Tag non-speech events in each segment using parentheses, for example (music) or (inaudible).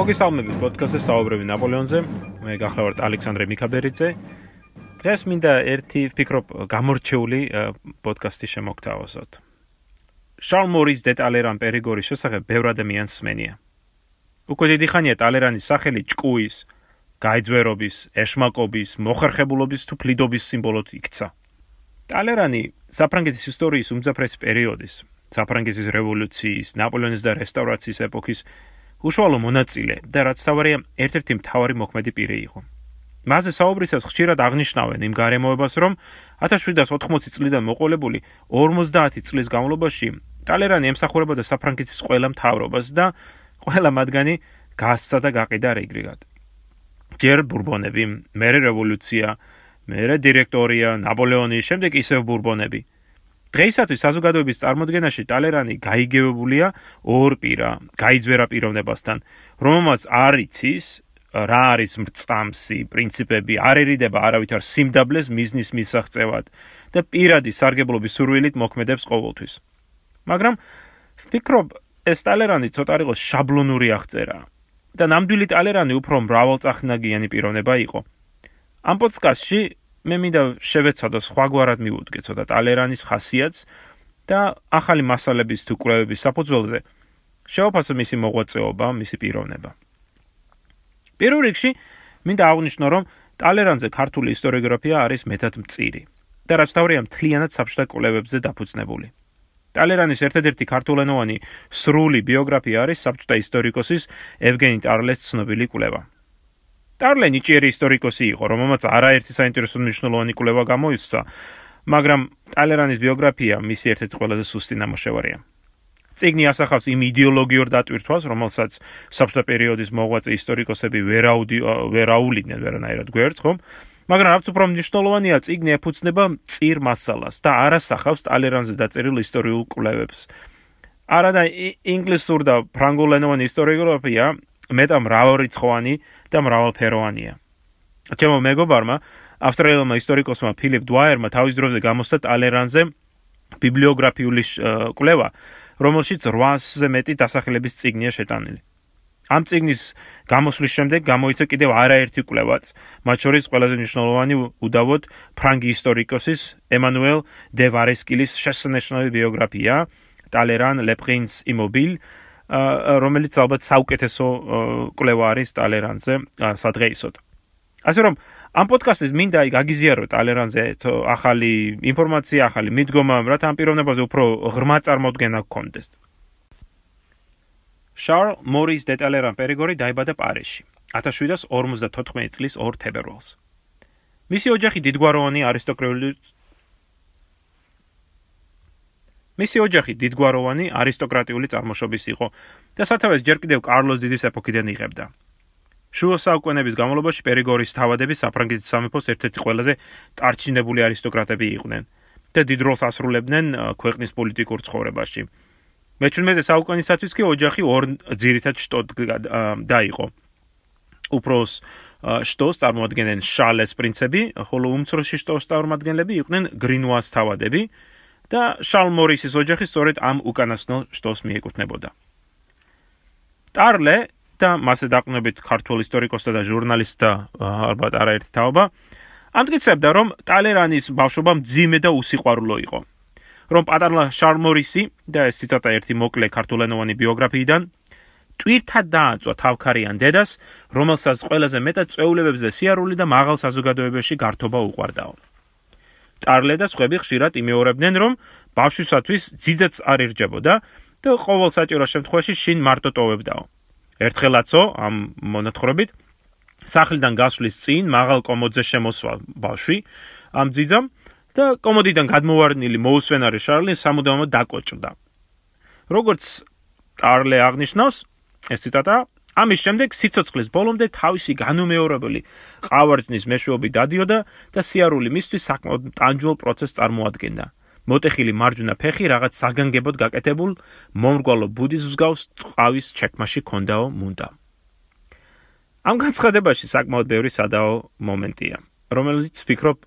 მოგესალმებით პოდკასტზე საუბრები ნაპოლეონზე. მე გახლავართ ალექსანდრე მიქაბერიძე. დღეს მინდა ერთი ვფიქრობ გამორჩეული პოდკასტი შემოგთავაზოთ. შარლ მორის დე ტალერან პერიგორის შესახებ ბევრ ადამიანს სმენია. უკვე დიდი ხანია ტალერანის სახელი ჭკუის, გაიძვერობის, ეშმაკობის, მოხერხებულობის თუ ფლიდობის სიმბოლოდ იქცა. ტალერანი საფრანგეთის ისტორიის უმძაფრესი პერიოდის, საფრანგეთის რევოლუციის, ნაპოლეონის და რესტავრაციის ეპოქის უშუალო მონაწილე და რაც თავარია ერთ-ერთი მთავარი მოქმედი პირი იყო. მასზე საუბრისას ხშირად აღნიშნავენ იმ გარემოებას, რომ 1780 წლიდან მოყოლებული 50 წლის განმავლობაში ტალერანი ემსახურებოდა საფრანგეთის ყველა მთავრობას და ყველა მათგანი გასცა და გაყიდა რეგრიგად. ჯერ ბურბონები, მერე რევოლუცია, მერე დირექტორია, ნაპოლეონი, შემდეგ ისევ ბურბონები. დღეისათვის საზოგადოების წარმოქმნაში ტალერანი გაიგებებულია ორ პირა, გაიძვერა პიროვნებასთან, რომელმაც არ იცის რა არის მრწამსი პრინციპები, არ ერიდება არავითარ სიმდაბლეს მიზნის მისაღწევად და პირადი სარგებლობის სურვილით მოქმედებს ყოველთვის. მაგრამ ვფიქრობ, ეს ტალერანი ცოტა რიყო შაბლონური აღწერა და ნამდვილი ტალერანი უფრო მრავალწახნაგიანი პიროვნება იყო. ამ პოდკასტში მე მინდა შევეცადო სხვაგვარად მიუდგე ცოტა ტალერანის ხასიათს და ახალი მასალების თუ კვლევების საფუძველზე შევაფასო მისი მოღვაწეობა, მისი პიროვნება. პირველ რიგში მინდა აღვნიშნო, რომ ტალერანზე ქართული ისტორიოგრაფია არის მეტად მწირი და რაც თავია მთლიანად საფშთა კვლევებზე დაფუძნებული. ტალერანის ერთ-ერთი ქართულენოვანი სრული ბიოგრაფია არის საბჭოთა ისტორიკოსის ევგენი ტარლეს ცნობილი კვლევა. ტარლე ნიჭიერი ისტორიკოსი იყო, რომელმაც არაერთი საინტერესო მნიშვნელოვანი კვლევა გამოიცა, მაგრამ ტალერანის ბიოგრაფია მისი ერთ-ერთი ყველაზე სუსტი ნამუშევარია. ციგნი ასახავს იმ იდეოლოგიურ დატვირთვას, რომელსაც საბჭოთა პერიოდის მოღვაწე ისტორიკოსები ვერაუდი ვერაულიდნენ ვერანაირად გვერდს, ხომ? მაგრამ რაც უფრო მნიშვნელოვანია, ციგნი ეფუძნება წირ მასალას და არასახავს ტალერანზე დაწერილ ისტორიულ კვლევებს. არადა ინგლისურ და ფრანგულენოვანი ისტორიოგრაფია მეტა მრავალრიცხოვანი და მრავალფეროვანია. ჩემო მეგობარმა, ავსტრალიელმა ისტორიკოსმა ფილიპ დუაერმა თავის დროზე გამოსცა ტალერანზე ბიბლიოგრაფიული კვლევა, რომელშიც 800-ზე მეტი დასახელების წიგნია შეტანილი. ამ წიგნის გამოსვლის შემდეგ გამოიცა კიდევ არაერთი კვლევაც, მათ შორის ყველაზე მნიშვნელოვანი უდავოდ ფრანგი ისტორიკოსის ემანუელ დე ვარესკილის შესანიშნავი ბიოგრაფია ტალერან ლეპრინს იმობილ რომელიც ალბათ საუკეთესო კვლევა არის ტალერანზე სადღეისოდ. ასე რომ ამ პოდკასტის მინდა აი გაგიზიარო ტალერანზე ახალი ინფორმაცია, ახალი მიდგომა, რათა ამ პიროვნებაზე უფრო ღრმა წარმოდგენა გქონდეს. შარლ მორის დე ტალერან პერიგორი დაიბადა პარიზში 1754 წლის 2 თებერვალს. მისი ოჯახი დიდგვაროვანი არისტოკრატიული მისი ოჯახი დიდგვაროვანი არისტოკრატიული წარმოშობის იყო და სათავეს ჯერ კიდევ კარლოს დიდის ეპოქიდან იღებდა. შუა საუკუნეების განმავლობაში პერიგორის თავადები საფრანგეთის სამეფოს ერთ-ერთი ყველაზე კარჩინებული არისტოკრატები იყვნენ და დიდ როლს ასრულებდნენ ქვეყნის პოლიტიკურ ცხოვრებაში. მე-17 საუკუნისათვის კი ოჯახი ორ ძირითად შტოდ დაიყო. უფროს შტოს წარმოადგენენ შალეს პრინცები, ხოლო უმცროსი შტოს წარმომადგენლები იყვნენ გრინუას თავადები. და შარლ მორისის ოჯახი სწორედ ამ უკანასკნელ შტოს მიეკუთვნებოდა. ტარლე და მასე დაყნობით ქართულ ისტორიკოსთა და ჟურნალისტთა ალბათ არაერთი თაობა ამტკიცებდა, რომ ტალერანის ბავშვობა მძიმე და უსიყვარულო იყო. რომ პატარა შარლ მორისი და ეს ციტატა ერთი მოკლე ქართულენოვანი ბიოგრაფიიდან ტვირთად დააწვა თავქარიან დედას, რომელსაც ყველაზე მეტად წვეულებებზე სიარული და მაღალ საზოგადოებაში გართობა უყვარდაო. ტარლე და სხვები ხშირად იმეორებდნენ, რომ ბავშვისათვის ძიძაც არ ირჯებოდა და ყოველ საჭირო შემთხვევაში შინ მარტო ტოვებდაო. ერთხელაცო ამ მონათხრობით სახლიდან გასვლის წინ მაღალ კომოდზე შემოსვა ბავშვი ამ ძიძამ და კომოდიდან გადმოვარდნილი მოუსვენარი შარლი სამუდამოდ დაკოჭდა. როგორც ტარლე აღნიშნავს, ეს ციტატა ამის შემდეგ სიცოცხლის ბოლომდე თავისი განუმეორებელი ყავარჯნის მეშვეობი დადიოდა და სიარული მისთვის საკმაოდ ტანჯულ პროცესს წარმოადგენდა. მოტეხილი მარჯვენა ფეხი რაღაც საგანგებოდ გაკეთებულ მომრგვალო ბუდის მსგავს ყავის ჩექმაში კონდაო მუნდა. ამ განცხადებაში საკმაოდ ბევრი სადაო მომენტია, რომელიც ვფიქრობ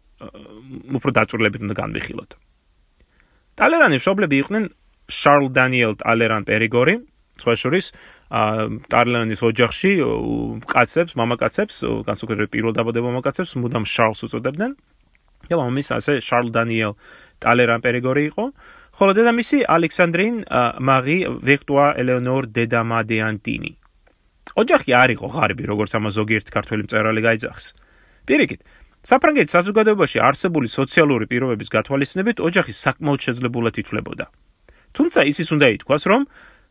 უფრო დაწურლებით უნდა განვიხილოთ. ტალერანის მშობლები იყვნენ შარლ დანიელ ტალერან პერიგორი სხვა შორის ტარლანის ოჯახში კაცებს, მამაკაცებს, განსაკუთრებით პირველ დაბადებულ მამაკაცებს მუდამ შარლს უწოდებდნენ. და მამის ასე შარლ დანიელ ტალერან პერიგორი იყო. ხოლო დედამისი ალექსანდრინ მარი ვექტუა ელეონორ დედამადიანტინი. ოჯახი არ იყო ღარიბი, როგორც ამას ზოგიერთი ქართველი მწერალი გაიძახს. პირიქით, საფრანგეთის საზოგადოებაში არსებული სოციალური პირობების გათვალისწინებით ოჯახი საკმაოდ შეძლებულად ითვლებოდა. თუმცა ისიც უნდა ითქვას, რომ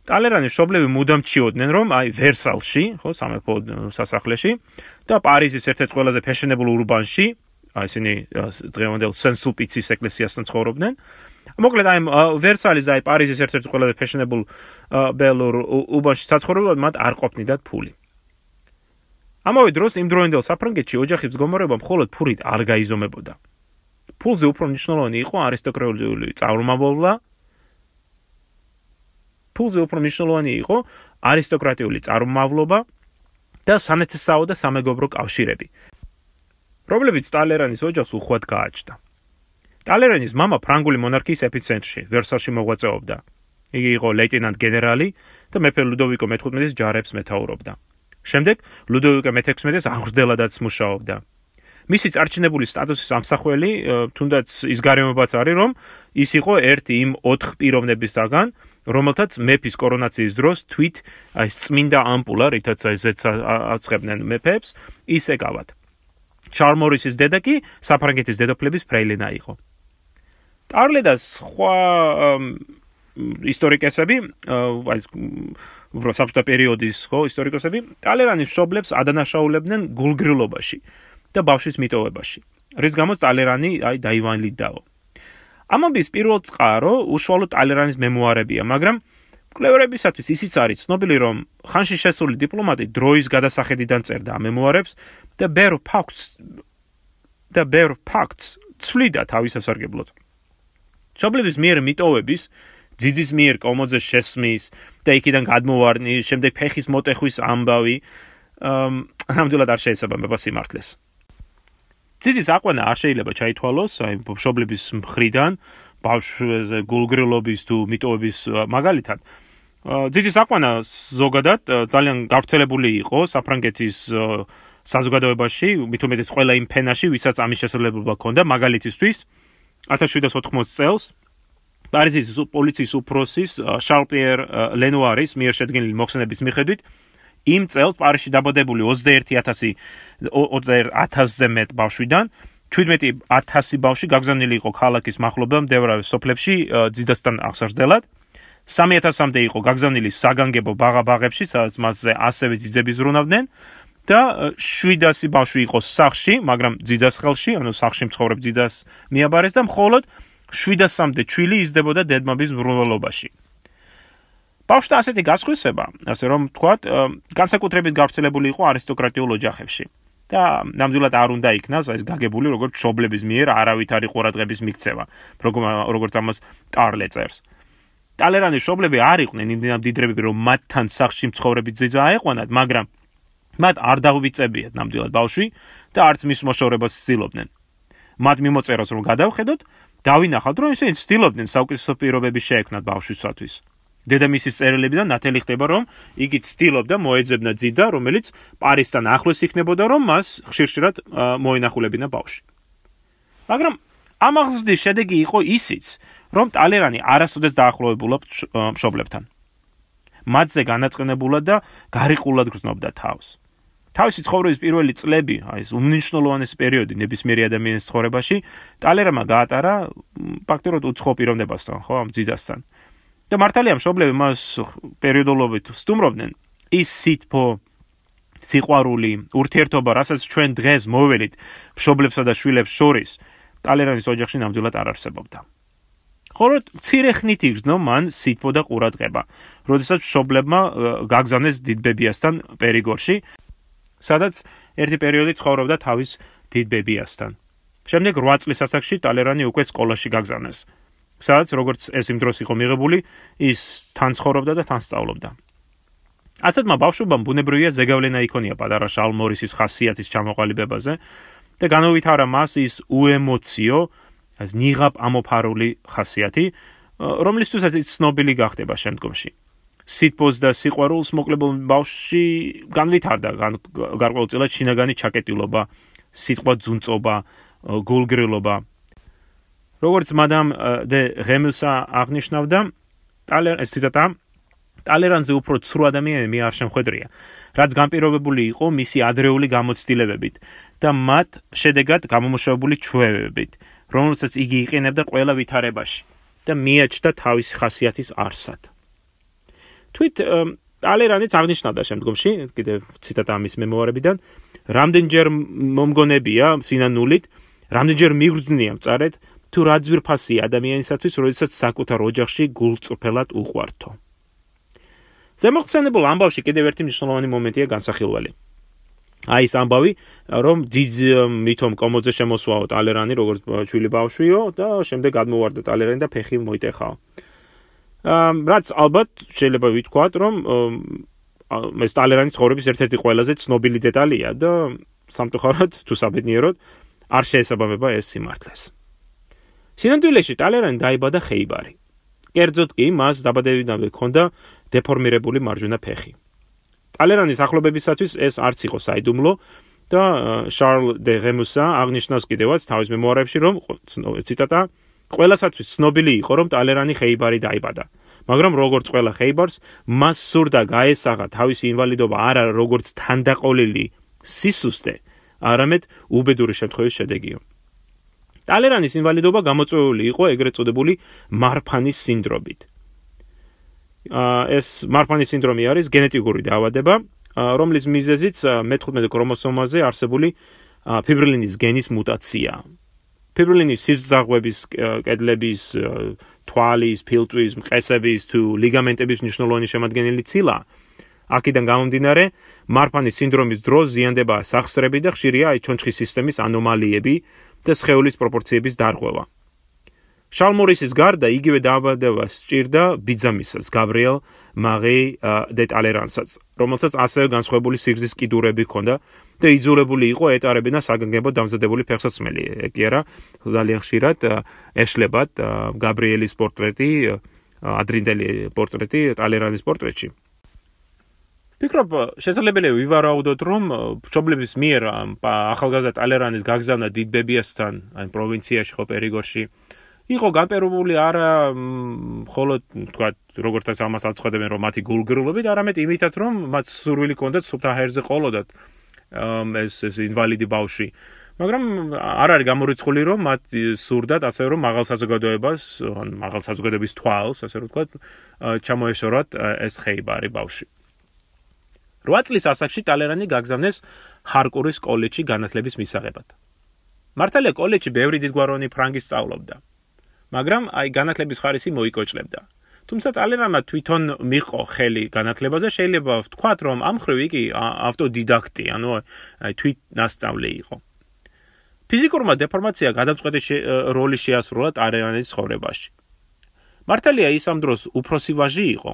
ტალერანის შობლები მუდამ ჩიოდნენ, რომ აი ვერსალში, ხო, სამეფო სასახლეში და პარიზის ერთ-ერთ ყველაზე ფეშენებულ ურბანში, აი ისინი დღევანდელ სენსულპიცის ეკლესიასთან ცხოვრობდნენ. მოკლედ აი ვერსალის და აი პარიზის ერთ-ერთ ყველაზე ფეშენებულ ბელურ ურბანში საცხოვრებლად მათ არ ყოფნიდათ ფული. ამავე დროს იმ დროინდელ საფრანგეთში ოჯახის მდგომარეობა მხოლოდ ფურით არ გაიზომებოდა. ფულზე უფრო მნიშვნელოვანი იყო არისტოკრატიული წარმომავლობა. ფულზე უფრო მნიშვნელოვანი იყო არისტოკრატიული წარმომავლობა და სანათესაო და სამეგობრო კავშირები, რომლებიც ტალერანის ოჯახს უხვად გააჩნდა. ტალერანის მამა ფრანგული მონარქიის ეპიცენტრში, ვერსალში მოღვაწეობდა. იგი იყო ლეიტენანტ გენერალი და მეფე ლუდოვიკო მე-15-ის ჯარებს მეთაურობდა. შემდეგ ლუდოვიკო მე-16-ის აღმზრდელადაც მუშაობდა. მისი წარჩინებული სტატუსის ამსახველი, თუნდაც ის გარემოებაც არის, რომ ის იყო ერთი იმ ოთხ პიროვნებისაგან, რომელთაც მეფის კორონაციის დროს თვით აი წმინდა ამპულა, რითაც აი ზეც აწყებდნენ მეფეებს, ის ეკავათ. ჩარლ მორისის დედა კი საფრანგეთის დედოფლების ფრეილინა იყო. ტარლე და სხვა ისტორიკოსები, აი საბჭოთა პერიოდის ხო ისტორიკოსები, ტალერანის შობლებს ადანაშაულებდნენ გულგრილობაში და ბავშვის მიტოვებაში. რის გამოც ტალერანი აი დაივანლიდაო. ამობის პირველ წყარო უშუალოდ ტალერანის მემუარებია, მაგრამ კვლევარებისათვის ისიც არის ცნობილი, რომ ხანში შესული დიპლომატი დროის გადასახედიდან წერდა მემუარებს და bear facts და bear facts ცვლიდა თავის ასარგებლოდ. ჩაბლების მიერ მიტოვების ძიძის მიერ კომოძეს შესმის და იქიდან გადმოვარდნის, შემდეგ ფეხის მოტეხვის ამბავი ამ ამდულად არ შეიძლება მეფას იმართლეს. ძიძის აყვანა არ შეიძლება ჩაითვალოს აი მშობლების მხრიდან ბავშვზე გულგრილობის თუ მიტოვების მაგალითად. ძიძის აყვანა ზოგადად ძალიან გავრცელებული იყო საფრანგეთის საზოგადოებაში, მით უმეტეს ყველა იმ ფენაში, ვისაც ამის შესაძლებლობა ჰქონდა, მაგალითისთვის 1780 წელს პარიზის პოლიციის უფროსის შარლ პიერ ლენუარის მიერ შედგენილი მოხსენების მიხედვით იმ წელს პარიზში დაბადებული 21000 21000-ზე მეტ ბავშვიდან 17000 ბავშვი გაგზავნილი იყო ქალაქის მახლობელ მდებარე სოფლებში ძიდასთან აღსარდელად 3000-მდე იყო გაგზავნილი საგანგებო ბაღაბაღებში, სადაც მასზე ასევე ძიძები ზრუნავდნენ და 700 ბავშვი იყო სახში, მაგრამ ძიძას ხელში, ანუ სახში მცხოვრებ ძიძას მიაბარეს და მხოლოდ 700-მდე ჩვილი იზრდებოდა დედმობის მრავლობაში. ბავშვთა ასეთი გასხვისება, ასე რომ ვთქვათ, განსაკუთრებით გავრცელებული იყო არისტოკრატიულ ოჯახებში. და ნამდვილად არ უნდა იქნას ეს გაგებული როგორც შობლების მიერ არავითარი ყურადღების მიქცევა, როგორც ამას ტარლე წერს. ტალერანის შობლები არ იყვნენ იმდენად დიდრები, რომ მათთან სახში მცხოვრები ძიძა აეყვანათ, მაგრამ მათ არ დაგვიწებიათ ნამდვილად ბავშვი და არც მის მოშორებას ცდილობდნენ. მათ მიმოწეროს რომ გადავხედოთ, დავინახავთ რომ ისინი ცდილობდნენ საუკეთესო პირობების შეექმნათ ბავშვისათვის. დედამისის წერილებიდან ნათელი ხდება რომ იგი ცდილობდა მოეძებნა ძიდა, რომელიც პარიზთან ახლოს იქნებოდა, რომ მას ხშირ-ხშირად მოინახულებინა ბავშვი. მაგრამ ამ აღზრდის შედეგი იყო ისიც, რომ ტალერანი არასოდეს დაახლოებულა მშობლებთან. მათზე განაწყენებულად და გარიყულად გრძნობდა თავს. თავისი ცხოვრების პირველი წლები, აი ეს უნიშნულოვანესი პერიოდი ნებისმიერი ადამიანის ცხოვრებაში, ტალერამა გაატარა ფაქტობრივად უცხო პიროვნებასთან, ხო, ამ ძიძასთან. და მართალია მშობლები მას პერიოდულობით სტუმრობდნენ. ის სიტფო სიყვარული, ურთიერთობა, რასაც ჩვენ დღეს მოველით მშობლებსა და შვილებს შორის, ტალერანის ოჯახში ნამდვილად არ არსებობდა. ხოლო მცირე ხნით იგრძნო მან სიტფო და ყურადღება. როდესაც მშობლებმა გაგზავნეს დიდბებიასთან პერიგორში, სადაც ერთი პერიოდი ცხოვრობდა თავის დიდბებიასთან. შემდეგ 8 წლის ასაკში ტალერანი უკვე სკოლაში გაგზავნეს. სადაც როგორც ეს იმ დროს იყო მიღებული, ის თან ცხოვრობდა და თან სწავლობდა. ასეთმა ბავშვობამ ბუნებრივია ზეგავლენა იქონია პატარა შალ მორისის ხასიათის ჩამოყალიბებაზე და განავითარა მას ის უემოციო ეს ნიღაბ ამოფარული ხასიათი, რომლისთვისაც ის ცნობილი გახდება შემდგომში. სიტბოს და სიყვარულს მოკლებულ ბავშვი განვითარდა გარკვეულწილად შინაგანი ჩაკეტილობა, სიტყვა ძუნწობა, გულგრილობა. როგორც მადამ დე რემუსა აღნიშნავდა, ტალერ ეს ციტატა ტალერანზე უფრო ცრუ ადამიანი მე არ შემხედრია, რაც განპირობებული იყო მისი ადრეული გამოცდილებებით და მათ შედეგად გამომუშავებული ჩვევებით, რომელსაც იგი იყენებდა ყველა ვითარებაში და მიაჩნდა თავისი ხასიათის არსად. თვით ტალერანიც აღნიშნავდა შემდგომში, კიდევ ციტატა ამის მემუარებიდან, რამდენჯერ მომგონებია სინანულით, რამდენჯერ მიგრძნია მწარეთ, თუ რა ძვირფასი ადამიანისათვის, როდესაც საკუთარ ოჯახში გულწრფელად უყვართო. ზემოხსენებულ ამბავში კიდევ ერთი მნიშვნელოვანი მომენტია განსახილველი. აი ეს ამბავი, რომ დიდ მითომ კომოძე შემოსვაო ტალერანი, როგორც ჩვილი ბავშვიო და შემდეგ გადმოვარდა ტალერანი და ფეხი მოიტეხაო. აა რაც ალბათ შეიძლება ვიტყვათ, რომ ეს ტალერანის ცხოვრების ერთ-ერთი ყველაზე ცნობილი დეტალია და სამწუხაროდ თუ საბედნიეროდ არ შეესაბამება ეს სიმართლეს. სინამდვილეში ტალერანი დაიბადა ხეიბარი. კერძოდ კი მას დაბადებიდანვე ჰქონდა დეფორმირებული მარჯვენა ფეხი. ტალერანის ახლობებისათვის ეს არც იყო საიდუმლო და შარლ დე რემუსა აღნიშნავს კიდევაც თავის მემუარებში რომ ციტატა ყველასათვის ცნობილი იყო რომ ტალერანი ხეიბარი დაიბადა. მაგრამ როგორც ყველა ხეიბარს, მას სურდა გაესაღა თავისი ინვალიდობა არა როგორც თანდაყოლილი სისუსტე, არამედ უბედური შემთხვევის შედეგიო. ტალერანის ინვალიდობა გამოწვეული იყო ეგრეთ წოდებული მარფანის სინდრომით. ეს მარფანის სინდრომი არის გენეტიკური დაავადება, რომლის მიზეზიც მე-15 ქრომოსომაზე არსებული ფიბრილინის გენის მუტაცია. ფიბრილინის სიზღვის კედლების თვალის, ფილტვის, მყესების თუ ლიგამენტების მნიშვნელოვანი შემადგენელი ცილა. აქედან გამომდინარე, მარფანის სინდრომის დროს ზიანდება სახსრები და ხშირია ჩონჩხის სისტემის ანომალიები და სხეულის პროპორციების დარღვევა. შალმორისის გარდა იგივე დაავადებას სჭირდა ბიძამისას, გაბრიელ მაღი დე ტალერანსაც, რომელსაც ასევე განსხვავებული სიგრძის კიდურები ჰქონდა და იძულებული იყო ეტარებინა საგანგებო დამზადებული ფეხსაცმელი. კი არა, ძალიან ხშირად ეშლებათ გაბრიელის პორტრეტი, ადრინდელი პორტრეტი ტალერანის პორტრეტში. ფიქრობ, შესაძლებელია ვივარაუდოთ, რომ ჩობლების მიერ ახალგაზრდა ტალერანის გაგზავნა დიდბებიასთან, აი პროვინციაში ხო პერიგორში იყო განპერებული არა მხოლოდ თქვა როგორც ამას აცხადებენ რომ მათი გულგრილობით არამედ იმითაც რომ მათ სურვილი ჰქონდათ სუფთა ჰერზე ყოლოდათ ეს ეს ინვალიდი ბავში მაგრამ არ არის გამორიცხული რომ მათ სურდათ ასე რომ მაღალ საზოგადოებას ან მაღალ საზოგადოების თვალს ასე რომ თქვა ჩამოეშორათ ეს ხეიბარი ბავში 8 წლის ასაკში ტალერანი გაგზავნეს ჰარკურის კოლეჯში განათლების მისაღებად მართალია კოლეჯში ბევრი დიდგვაროვანი ფრანგი სწავლობდა მაგრამ აი განათლების ხარისი მოიკოჭლებდა. თუმცა ტალერანმა თვითონ მიყო ხელი განათლებაზე, შეიძლება ვთქვათ, რომ ამ ხრივ იგი ავტოდიდაქტი, ანუ აი თვით ნასწავლი იყო. ფიზიკურმა დეფორმაცია გადამწყვეტი როლი შეასრულა ტალერანის ცხოვრებაში. მართალია ის ამ დროს უფროსი ვაჟი იყო.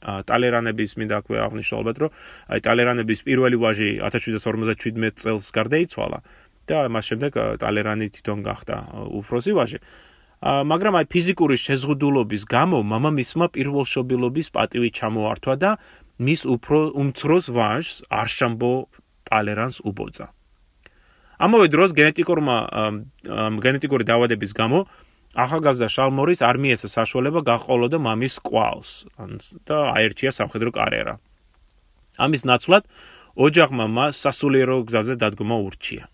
ტალერანების მინდა აქვე აღნიშნულობთ, რომ აი ტალერანების პირველი ვაჟი 1757 წელს გარდაიცვალა და მას შემდეგ ტალერანი თვითონ გახდა უფროსი ვაჟი. მაგრამ აი ფიზიკური შეზღუდულობის გამო მამამისმა პირველშობილობის პატივი ჩამოართვა და მის უფრო უმცროს ვაჟს არშამბო ტალერანს უბოძა. ამავე დროს გენეტიკურმა გენეტიკური დაავადების გამო ახალგაზრდა შალმორის არმიას საშუალება გაყოლოდა მამის კვალს და აერჩია სამხედრო კარიერა. ამის ნაცვლად ოჯახმა მას სასულიერო გზაზე დადგომა ურჩია.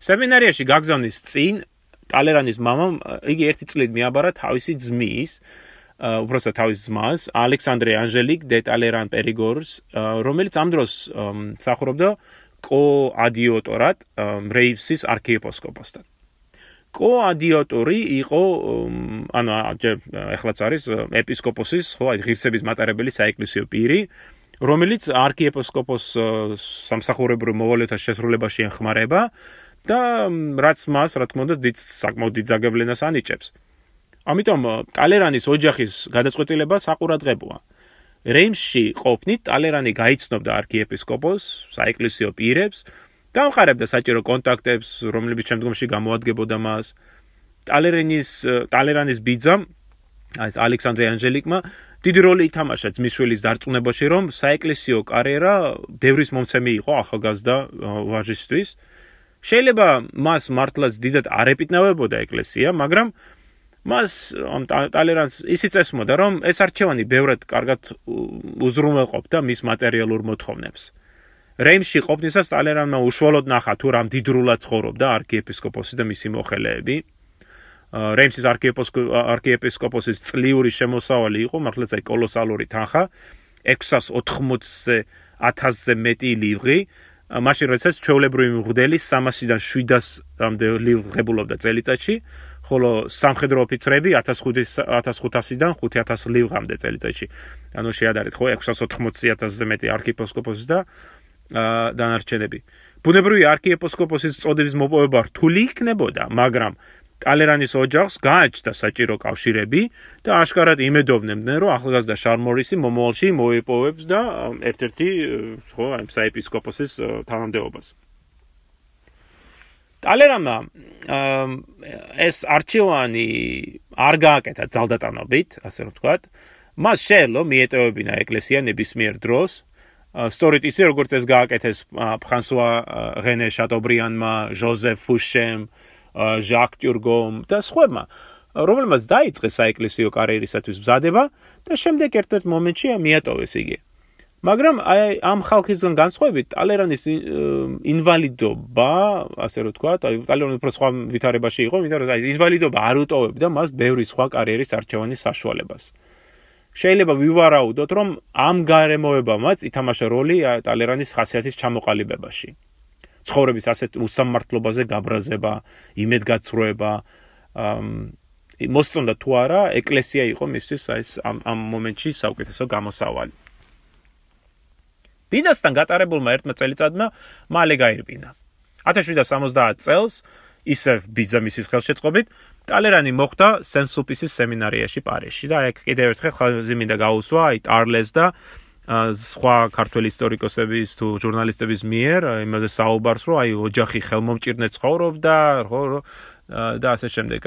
სემინარიაში გაგზავნის წინ ტალერანის მამამ იგი ერთი წლით მიაბარა თავისი ძმის უბრალოდ თავის ძმას ალექსანდრე ანჟელიკ დე ტალერან პერიგორს რომელიც ამ დროს მსახურობდა კო ადიოტორად რეივსის არქიეპისკოპოსთან კო ადიოტორი იყო ანუ ეხლაც არის ეპისკოპოსის ხო აი ღირსების მატარებელი საეკლესიო პირი რომელიც არქიეპისკოპოს სამსახურებრივ მოვალეთა შესრულებაში ეხმარება და რაც მას რა თქმა უნდა დიდ საკმაოდ დიდ ზაგევლენას ანიჭებს. ამიტომ ტალერანის ოჯახის გადაწყვეტილება საყურადღებოა. რეიმსში ყოფნით ტალერანი გაიცნობდა არქიეპისკოპოს, საეკლესიო პირებს, გამყარებდა საჭირო კონტაქტებს, რომლებიც შემდგომში გამოადგებოდა მას. ტალერენის ტალერანის ბიძამ ეს ალექსანდრე ანჟელიკმა დიდი როლი ითამაშა ძმის შვილის დარწმუნებაში, რომ საეკლესიო კარიერა ბევრის მომცემი იყო ახალგაზრდა ვაჟისთვის. შეიძლება მას მართლაც დიდად არ ეპიტნევებოდა ეკლესია, მაგრამ მას ამ ტალერანს ისიც ესმოდა, რომ ეს არჩევანი ბევრად კარგად უზრუნველყოფდა მის მატერიალურ მოთხოვნებს. რეიმსში ყოფნისას ტალერანმა უშუალოდ ნახა თუ რამ დიდრულად ცხოვრობდა არქიეპისკოპოსი და მისი მოხელეები. რეიმსის არქიეპისკოპოსის წლიური შემოსავალი იყო მართლაც აი კოლოსალური თანხა. 680-ზე 1000-ზე მეტი ლივრი მაშინ როდესაც ჩვეულებრივი მღვდელი 300-დან 700-მდე ლივრი ღებულობდა წელიწადში ხოლო სამხედრო ოფიცრები 1500-დან 5000 ლივღამდე წელიწადში. ანუ შეადარეთ ხო 680-ზე მეტი არქიეპისკოპოსის და დანარჩენები ბუნებრივი არქიეპისკოპოსის წოდების მოპოვება რთული იქნებოდა მაგრამ ტალერანის ოჯახს გააჩნდა საჭირო კავშირები და აშკარად იმედოვნებდნენ, რომ ახალგაზრდა შარმორისი მომავალში მოიპოვებს და ერთ-ერთი ხო, აი საეპისკოპოსის თანამდებობას. ტალერანა ეს არჩევანი არ გააკეთა ძალდატანობით, ასე რომ ვთქვათ. მას შეელო მიეტევებინა ეკლესია ნებისმიერ დროს. სწორედ ისე როგორც ეს გააკეთეს ფრანსუა რენე შატობრიანმა, ჟოზეფ ფუშემ, ჟაკ ტიურგომ და სხვაებმა, რომელმაც დაიწყეს საეკლესიო კარიერისათვის მზადება და შემდეგ ერთ-ერთ მომენტში მიატოვეს იგი. მაგრამ აი ამ ხალხისგან განსხვავებით, ტალერანის ინვალიდობა, ასე რომ ვთქვა, აი ტალერანი უფრო სხვა ვითარებაში იყო, ვიდრე აი ინვალიდობა არ უტოვებდა მას ბევრი სხვა კარიერის არჩევანის საშუალებას. შეიძლება ვივარაუდოთ, რომ ამ გარემოებამაც ითამაშა როლი ტალერანის ხასიათის ჩამოყალიბებაში. ცხოვრების ასეთ უსამართლობაზე გაბრაზება, იმედგაცრუება, მოსწონდა თუ არა, ეკლესია იყო მისთვის ეს ამ ამ მომენტში საუკეთესო გამოსავალი. ბიზნესთან გატარებულმა ერთმა წელიწადმა მალე გაირბინა. 1770 წელს ისევ ბიზნესის ხელშეწყობით. ტალერანი მოხვდა სენსუპისის სემინარიაში პარიზში და აქ კიდევ ერთხელ ხაზი მინდა გაუსვა აი ტარლეს და სხვა ქართველი ისტორიკოსების თუ ჟურნალისტების მიერ იმაზე საუბარს რომ აი ოჯახი ხელმომჭირნე ცხოვრობდა ხო და ასე შემდეგ.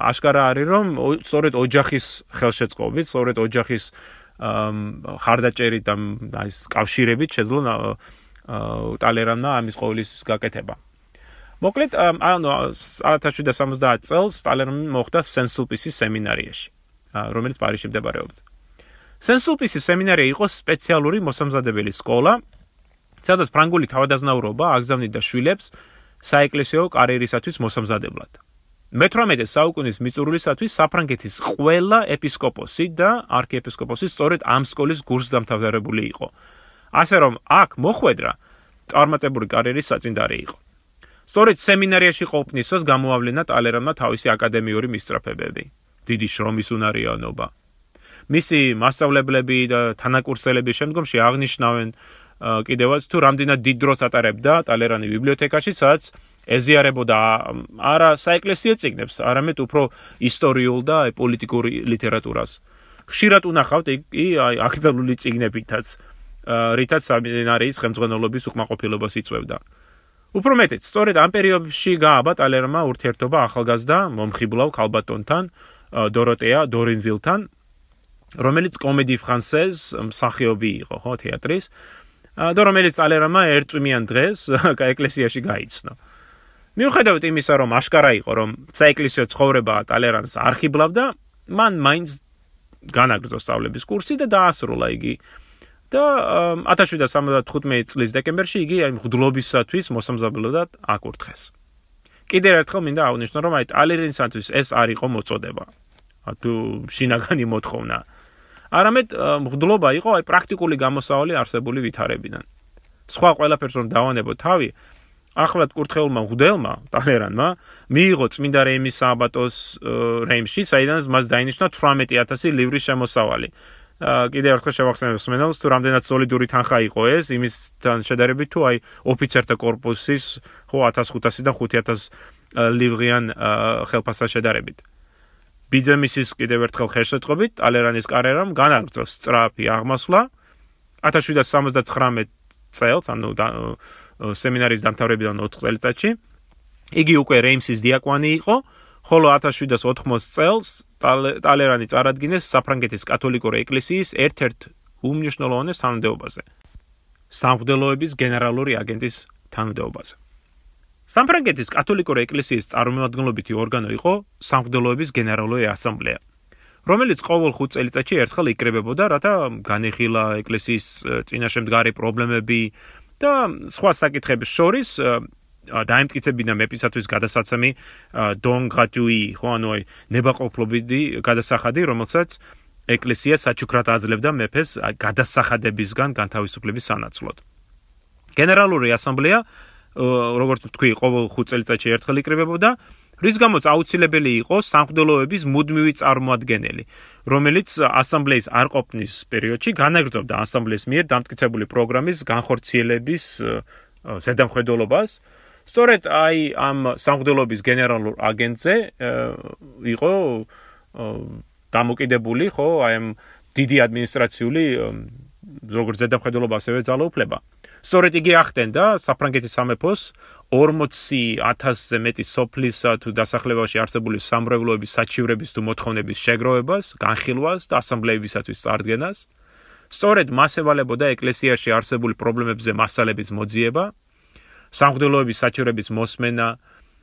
აშკარა არის რომ სწორედ ოჯახის ხელშეწყობით სწორედ ოჯახის ხარდაჭერით და აი კავშირებით შეძლო ტალერანმა ამის ყოვლის გაკეთება მოკლედ ანუ 1770 წელს ტალერანი მოხდა სენსულპისის სემინარიაში რომელიც პარიზში მდებარეობდა სენსულპისის სემინარია იყო სპეციალური მოსამზადებელი სკოლა, სადაც ფრანგული თავადაზნაურობა აგზავნიდა შვილებს საეკლესიო კარიერისათვის მოსამზადებლად. მე-18 საუკუნის მიწურულისათვის საფრანგეთის ყველა ეპისკოპოსი და არქიეპისკოპოსი სწორედ ამ სკოლის გურსდამთავრებული იყო. ასე რომ აქ მოხვედრა წარმატებული კარიერის საწინდარი იყო. სწორედ სემინარიაში ყოფნისას გამოავლენა ტალერანმა თავისი აკადემიური მისწრაფებები. დიდი შრომის უნარიანობა, მისი მასშტაბლებლები და თანაკურსელები შემდგომში აღნიშნავენ კიდევაც თუ რამდენად დიდ დროს ატარებდა ტალერანი ბიბლიოთეკაში, სადაც ეზიარებოდა არა საეკლესიო წიგნებს, არამედ უფრო ისტორიულ და პოლიტიკურ ლიტერატურას. ხშირად უნახავთ კი აი აქტუალური წიგნებითაც, რითაც სემინარიის ხელმძღვანელობის უკმაყოფილებას იწვევდა. უფრო მეტიც, სწორედ ამ პერიოდში გააბა ტალერმა ურთიერთობა ახალგაზრდა მომხიბლავ ქალბატონთან, დოროტეა დორინვილთან, რომელიც კომედი ფრანსეზ მსახიობი იყო, ხო, თეატრის. და რომელიც ალერამა ერთწვიმიან დღეს (laughs) ეკლესიაში გაიცნო. მიუხედავად იმისა, რომ აშკარა იყო, რომ საეკლესიო ცხოვრება ტალერანს არქიბლავდა, მან მაინც განაგრძო სწავლების კურსი და დაასრულა იგი. და 1775 წლის დეკემბერში იგი აი მღვდლობისათვის მოსამზადებლად აკურთხეს. კიდევ ერთხელ მინდა აღვნიშნო, რომ აი ტალერინსათვის ეს არ იყო მოწოდება. თუ შინაგანი მოთხოვნა. არამედ მღდლობა იყო აი პრაქტიკული გამოსავალი არსებული ვითარებიდან. სხვა ყველაფერს რომ დავანებო თავი, ახლად კურთხეულმა მღდელმა, ტალერანმა, მიიღო წმინდა რეიმის სააბატოს რეიმში, საიდანაც მას დაინიშნა 18000 ლივრის შემოსავალი. კიდევ ერთხელ შევახსენებ მსმენელს, თუ რამდენად სოლიდური თანხა იყო ეს, იმისთან შედარებით თუ აი ოფიცერთა корпуსის ხო 1500-დან 5000 ლივღიან ხელფასთან შედარებით. ბიძემისის კიდევ ერთხელ ხელშეწყობით, ტალერანის კარერამ განაგრძო სწრაფი აღმასვლა 1779 წელს, ანუ სემინარიის დამთავრებიდან 4 წელიწადში. იგი უკვე რეიმსის დიაკვანი იყო. ხოლო 1780 წელს ტალერანი წარადგინეს საფრანგეთის კათოლიკური ეკლესიის ერთ-ერთ უმნიშვნელოვანეს თანამდებობაზე. სამღვდელოების გენერალური აგენტის თანამდებობაზე. საფრანგეთის კათოლიკური ეკლესიის წარმომადგენლობითი ორგანო იყო სამღვდელოების გენერალური ასამბლეა, რომელიც ყოველ 5 წელიწადში ერთხელ იკრებებოდა, რათა განეხილა ეკლესიის წინაშე მდგარი პრობლემები და სხვა საკითხების შორის დაემტკიცებინა მეპისათვის გადასაცემი დონ გრატუი ხოანოი ნებაყოფლობიდი გადასახადი რომელსაც ეკლესია საჩუქრად აძლევდა მეფეს გადასახადებისგან განთავისუფლების სანაცვლოდ. გენერალური ასამბლეა როგორც თქვი ყოველ 5 წელიწადში ერთხელ იკრებებოდა რის გამოც აუცილებელი იყო სამხდელოების მუდმივი წარმოადგენელი რომელიც ასამბლეის არყოფნის პერიოდში განაგრძობდა ასამბლეის მიერ დამტკიცებული პროგრამის განხორციელების ზედამხედველობას სწორედ აი ამ სამღვდელობის გენერალურ აგენტზე იყო დამოკიდებული ხო აი ამ დიდი ადმინისტრაციული როგორც ზედამხედველობა ასევე ძალაუფლება სწორედ იგი ახდენდა საფრანგეთის სამეფოს 40000-ზე მეტი სოფლისა თუ დასახლებაში არსებული სამრევლოების საჩივრების თუ მოთხოვნების შეგროვებას, განხილვას და ასამბლეებისათვის წარდგენას. სწორედ მას ევალებოდა ეკლესიაში არსებული პრობლემებზე მასალების მოძიება, სამღვდელოების საჩივრების მოსმენა,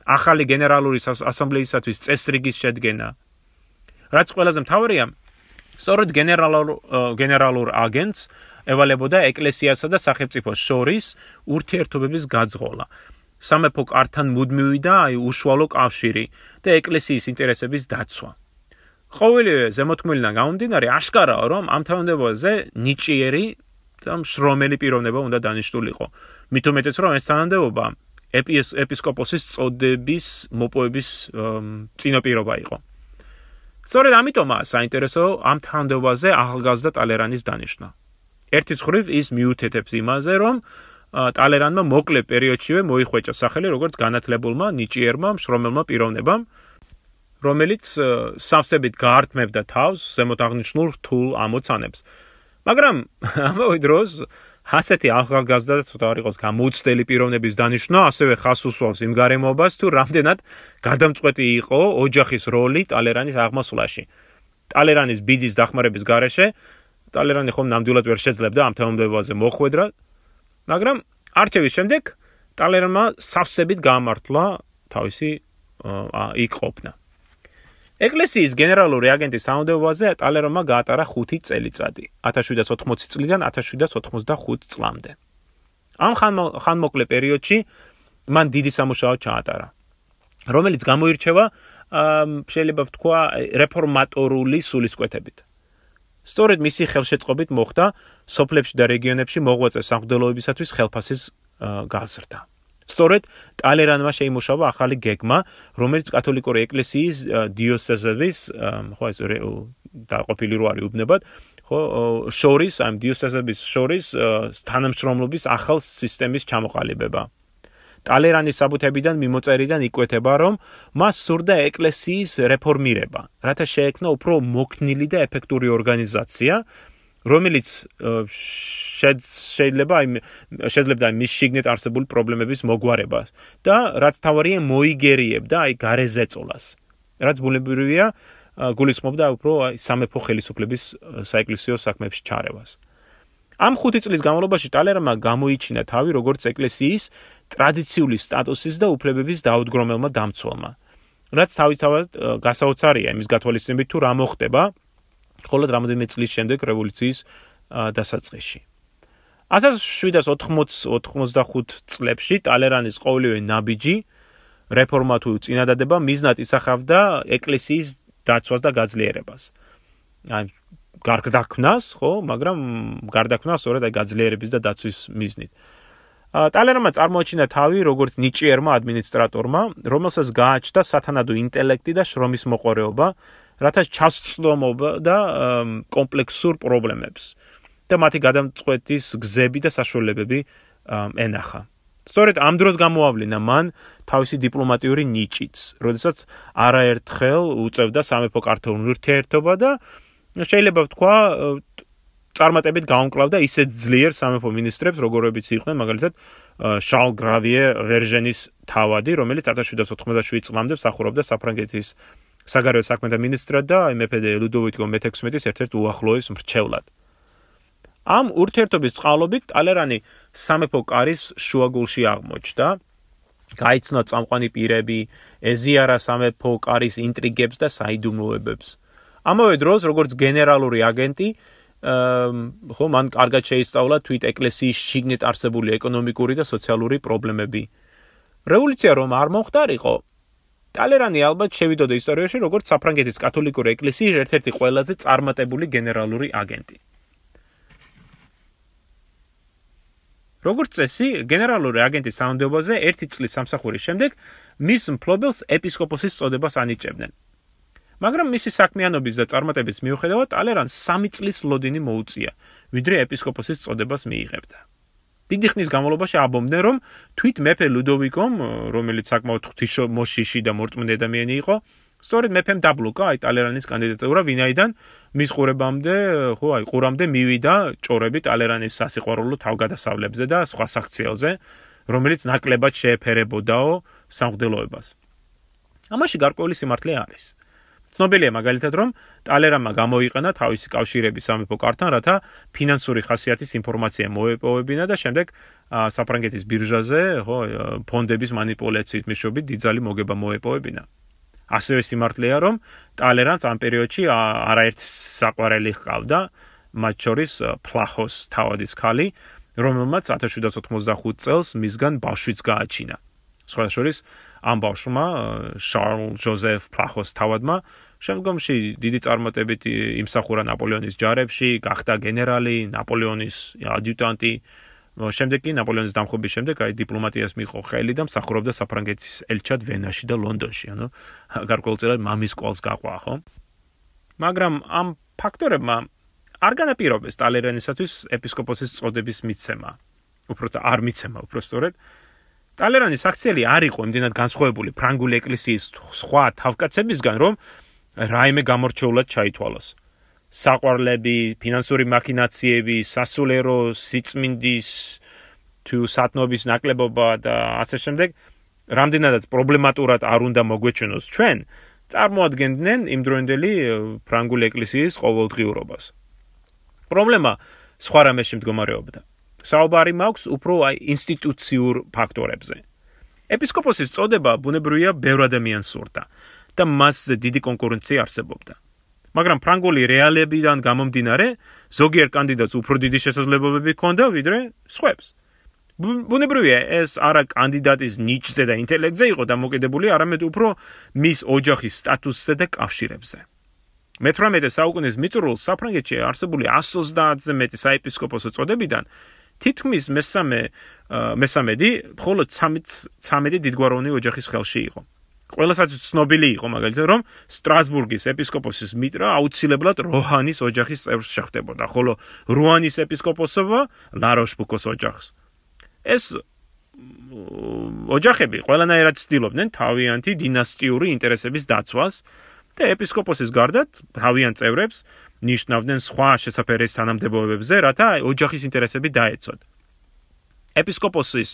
ახალი გენერალური ასამბლეისათვის წესრიგის შედგენა. რაც ყველაზე მთავარია, სწორედ გენერალურ გენერალურ აგენტს ევალებოდა ეკლესიასა და სახელმწიფოს შორის ურთიერთობების გაძღოლა. სამეფო კართან მუდმივი და აი უშუალო კავშირი და ეკლესიის ინტერესების დაცვა. ყოველივე ზემოთქმულიდან გამომდინარე, აშკარაა, რომ ამ თანამდებობაზე ნიჭიერი და შრომელი პიროვნება უნდა დანიშნულიყო. მით უმეტეს რომ ეს თანამდებობა ეპისკოპოსის წოდების მოპოვების წინაპირობა იყო. სწორედ ამიტომაა საინტერესო ამ თანამდებობაზე ახალგაზრდა ტალერანის დანიშნა. ერთი ხრივ ის მიუთეთებს იმაზე, რომ ტალერანმა მოკლე პერიოდშივე მოიხვეჭა სახელი როგორც განათლებულმა ნიჭიერმა შრომელმა პიროვნებამ, რომელიც სავსებით გაართმევდა თავს ზემოთ აღნიშნულ რთულ ამოცანებს. მაგრამ ამავე დროს ასეთი ახალგაზრდა და ცოტა არ იყოს გამოუცდელი პიროვნების დანიშნვა, ასევე ხას უსვამს იმ გარემოებას, თუ რამდენად გადამწყვეტი იყო ოჯახის როლი ტალერანის აღმასვლაში. ტალერანის ბიძის დახმარების გარეშე ტალერანი ხომ ნამდვილად ვერ შეძლებდა ამ თემამდებაზე მოხვედრა, მაგრამ არჩევის შემდეგ ტალერანმა სავსებით გამართლა თავისი იქ ყოფნა. ეკლესიის გენერალური აგენტის თანამდებობაზე ტალერომა გაატარა 5 წელიწადი 1780 წლიდან 1785 წლამდე. ამ ხანმოკლე პერიოდში მან დიდი სამუშაო ჩაატარა, რომელიც გამოირჩევა შეიძლება ვთქვა რეფორმატორული სულისკვეთებით. სწორედ მისი ხელშეწყობით მოხდა სოფლებში და რეგიონებში მოღვაწე სამღვდელოებისათვის ხელფასის გაზრდა. სწორედ ტალერანმა შეიმუშავა ახალი გეგმა, რომელიც კათოლიკური ეკლესიის დიოსეზების, ხო ეს დაყოფილი რო არის უბნებად, ხო შორის, ამ დიოსეზების შორის თანამშრომლობის ახალ სისტემის ჩამოყალიბება. ტალერანის საბუთებიდან მიმოწერიდან იკვეთება, რომ მას სურდა ეკლესიის რეფორმირება, რათა შეექმნა უფრო მოქნილი და ეფექტური ორგანიზაცია, რომელიც შეიძლება აი შეიძლება მის შიგნით არსებული პრობლემების მოგვარებას და რაც თავარია მოიგერიებდა აი გარეზეწოლას რაც ბუნებრივია გულისხმობდა უფრო აი სამეფო ხელისუფლების საეკლესიო საქმეებში ჩარევას. ამ 5 წლის განმავლობაში ტალერმა გამოიჩინა თავი როგორც ეკლესიის ტრადიციული სტატუსის და უფლებების დაუდგრომელმა დამცველმა რაც თავისთავად გასაოცარია. იმის გათვალისწინებით თუ რა მოხდება მხოლოდ რამოდენიმე წლის შემდეგ რევოლუციის დასაწყისში. 1780-85 წლებში ტალერანის ყოველივე ნაბიჯი რეფორმა თუ წინადადება მიზნად ისახავდა ეკლესიის დაცვას და გაძლიერებას. აი გარდაქმნას, ხო, მაგრამ გარდაქმნას სწორედ აი გაძლიერების და დაცვის მიზნით. ტალერმა წარმოაჩინა თავი როგორც ნიჭიერმა ადმინისტრატორმა, რომელსაც გააჩნდა სათანადო ინტელექტი და შრომის მოყარეობა, რათა ჩასწრომობა და კომპლექსურ პრობლემებს და მათი გადამწყვეტის გზები და საშუალებები ენახა. სწორედ ამ დროს გამოავლინა მან თავისი დიპლომატიური ნიჭიც, როდესაც არაერთხელ უწევდა სამეფო კარტონულ ურთიერთობა და შეიძლება ვთქვა წარმატებით გაუმკლავდა ისეთ ძლიერ სამეფო მინისტრებს, როგორებიც იყვნენ მაგალითად შარლ გრავიე ვერჟენის თავადი, რომელიც 1787 წლამდე მსახურობდა საფრანგეთის საგარეო საქმეთა მინისტრად და მეფე ლუდოვიკო მე-16-ის ერთ-ერთ უახლოეს მრჩევლად. ამ ურთიერთობის წყალობით ტალერანი სამეფო კარის შუაგულში აღმოჩნდა. გაიცნო წამყვანი პირები, ეზიარა სამეფო კარის ინტრიგებს და საიდუმლოებებს. ამავე დროს, როგორც გენერალური აგენტი, ხო, მან კარგად შეისწავლა თვით ეკლესიის შიგნით არსებული ეკონომიკური და სოციალური პრობლემები. რევოლუცია რომ არ მომხდარიყო, ტალერანი ალბათ შევიდოდა ისტორიაში როგორც საფრანგეთის კათოლიკური ეკლესიის ერთ-ერთი ყველაზე წარმატებული გენერალური აგენტი. როგორც წესი, გენერალური აგენტის თანამდებობაზე ერთი წლის სამსახურის შემდეგ მის მფლობელს ეპისკოპოსის წოდებას ანიჭებდნენ. მაგრამ მისი საქმიანობის და წარმატების მიუხედავად, ტალერანს 3 წლის ლოდინი მოუწია, ვიდრე ეპისკოპოსის წოდებას მიიღებდა. დიდი ხნის განმავლობაში აბომდნენ, რომ თვით მეფე ლუდოვიკომ, რომელიც საკმაოდ ღვთისმოშიში და მორწმუნე ადამიანი იყო, სწორედ მეფემ დაბლოკა აი ტალერანის კანდიდატურა, ვინაიდან მის ყურებამდე, ხო, აი ყურამდე მივიდა ჭორები ტალერანის სასიყვარულო თავგადასავლებზე და სხვა საქციელზე, რომელიც ნაკლებად შეეფერებოდაო სამღდელოებას. ამაში გარკვეული სიმართლე არის. ცნობილია მაგალითად, რომ ტალერამმა გამოიყენა თავისი კავშირები სამეფო კარტთან, რათა ფინანსური ხასიათის ინფორმაცია მოეპოვებინა და შემდეგ საფრანგეთის ბირჟაზე, ხო, ფონდების манипуляციით მიშობით დიდძალი მოგება მოეპოვებინა. ასევე სიმართლეა, რომ ტალერანს ამ პერიოდში არაერთ საყვარელი ჰყავდა, მათ შორის ფლახოს თავადის ქალი, რომელმაც 1795 წელს მისგან ბავშვიც გააჩინა. სხვა შორის ამ ბავშვმა შარლ ჯოზეფ ფლახოს თავადმა შემდგომში დიდი წარმატებით იმსახურა ნაპოლეონის ჯარებში, გახდა გენერალი, ნაპოლეონის ადიუტანტი, შემდეგ კი ნაპოლეონის დამხობის შემდეგ აი დიპლომატიას მიიღო ხელი და მსახურობდა საფრანგეთის ელჩად ვენაში და ლონდონში, ანუ გარკვეულწილად მამის ყოლს გაყვა, ხო? მაგრამ ამ ფაქტორებმა არ განაპირობეს ტალერანისათვის ეპისკოპოსის წოდების მიცემა. უბრალოდ არ მიცემა, უბრალოდ სწორედ ტალერანის აქციელი არ იყო იმდენად განსხვავებული ფრანგული ეკლესიის სხვა თავკაცებისგან, რომ რაიმე გამორჩეულად ჩაითვალოს. საყვარლები, ფინანსური მაქინაციები, სასულიერო სიწმინდის თუ სათნობის ნაკლებობა და ასე შემდეგ, რამდენადაც პრობლემატურად არ უნდა მოგვეჩვენოს ჩვენ, წარმოადგენდნენ იმდროინდელი ფრანგული ეკლესიის ყოველდღიურობას. პრობლემა სხვა რამეში მდგომარეობდა. საუბარი მაქვს უფრო აი ინსტიტუციურ ფაქტორებზე. ეპისკოპოსის წოდება ბუნებრივია ბევრ ადამიანს სურდა და მასზე დიდი კონკურენცია არსებობდა. მაგრამ ფრანგული რეალებიდან გამომდინარე, ზოგიერთ კანდიდატს უფრო დიდი შესაძლებლობები ჰქონდა ვიდრე სხვებს. ბუნებრივია, ეს არა კანდიდატის ნიჭზე და ინტელექტზე იყო დამოკიდებული, არამედ უფრო მის ოჯახის სტატუსზე და კავშირებზე. მე-18 საუკუნის მიწურულს საფრანგეთში არსებული 130-ზე მეტი საეპისკოპოსო წოდებიდან თითქმის მესამე მესამედი მხოლოდ 13 დიდგვაროვნი ოჯახის ხელში იყო. ყველასაც ცნობილი იყო მაგალითად რომ სტრასბურგის ეპისკოპოსის მიტრა აუცილებლად როჰანის ოჯახის წევრს შეხვდებოდა, ხოლო რუანის ეპისკოპოსობა ლაროშბუკოს ოჯახს. ეს ოჯახები ყველანაირად ცდილობდნენ თავიანთი დინასტიური ინტერესების დაცვას და ეპისკოპოსის გარდაც თავიანთ წევრებს ნიშნავდნენ სხვა შესაძფერეს თანამდებობებზე, რათა ოჯახის ინტერესები დაეცოთ. ეპისკოპოსის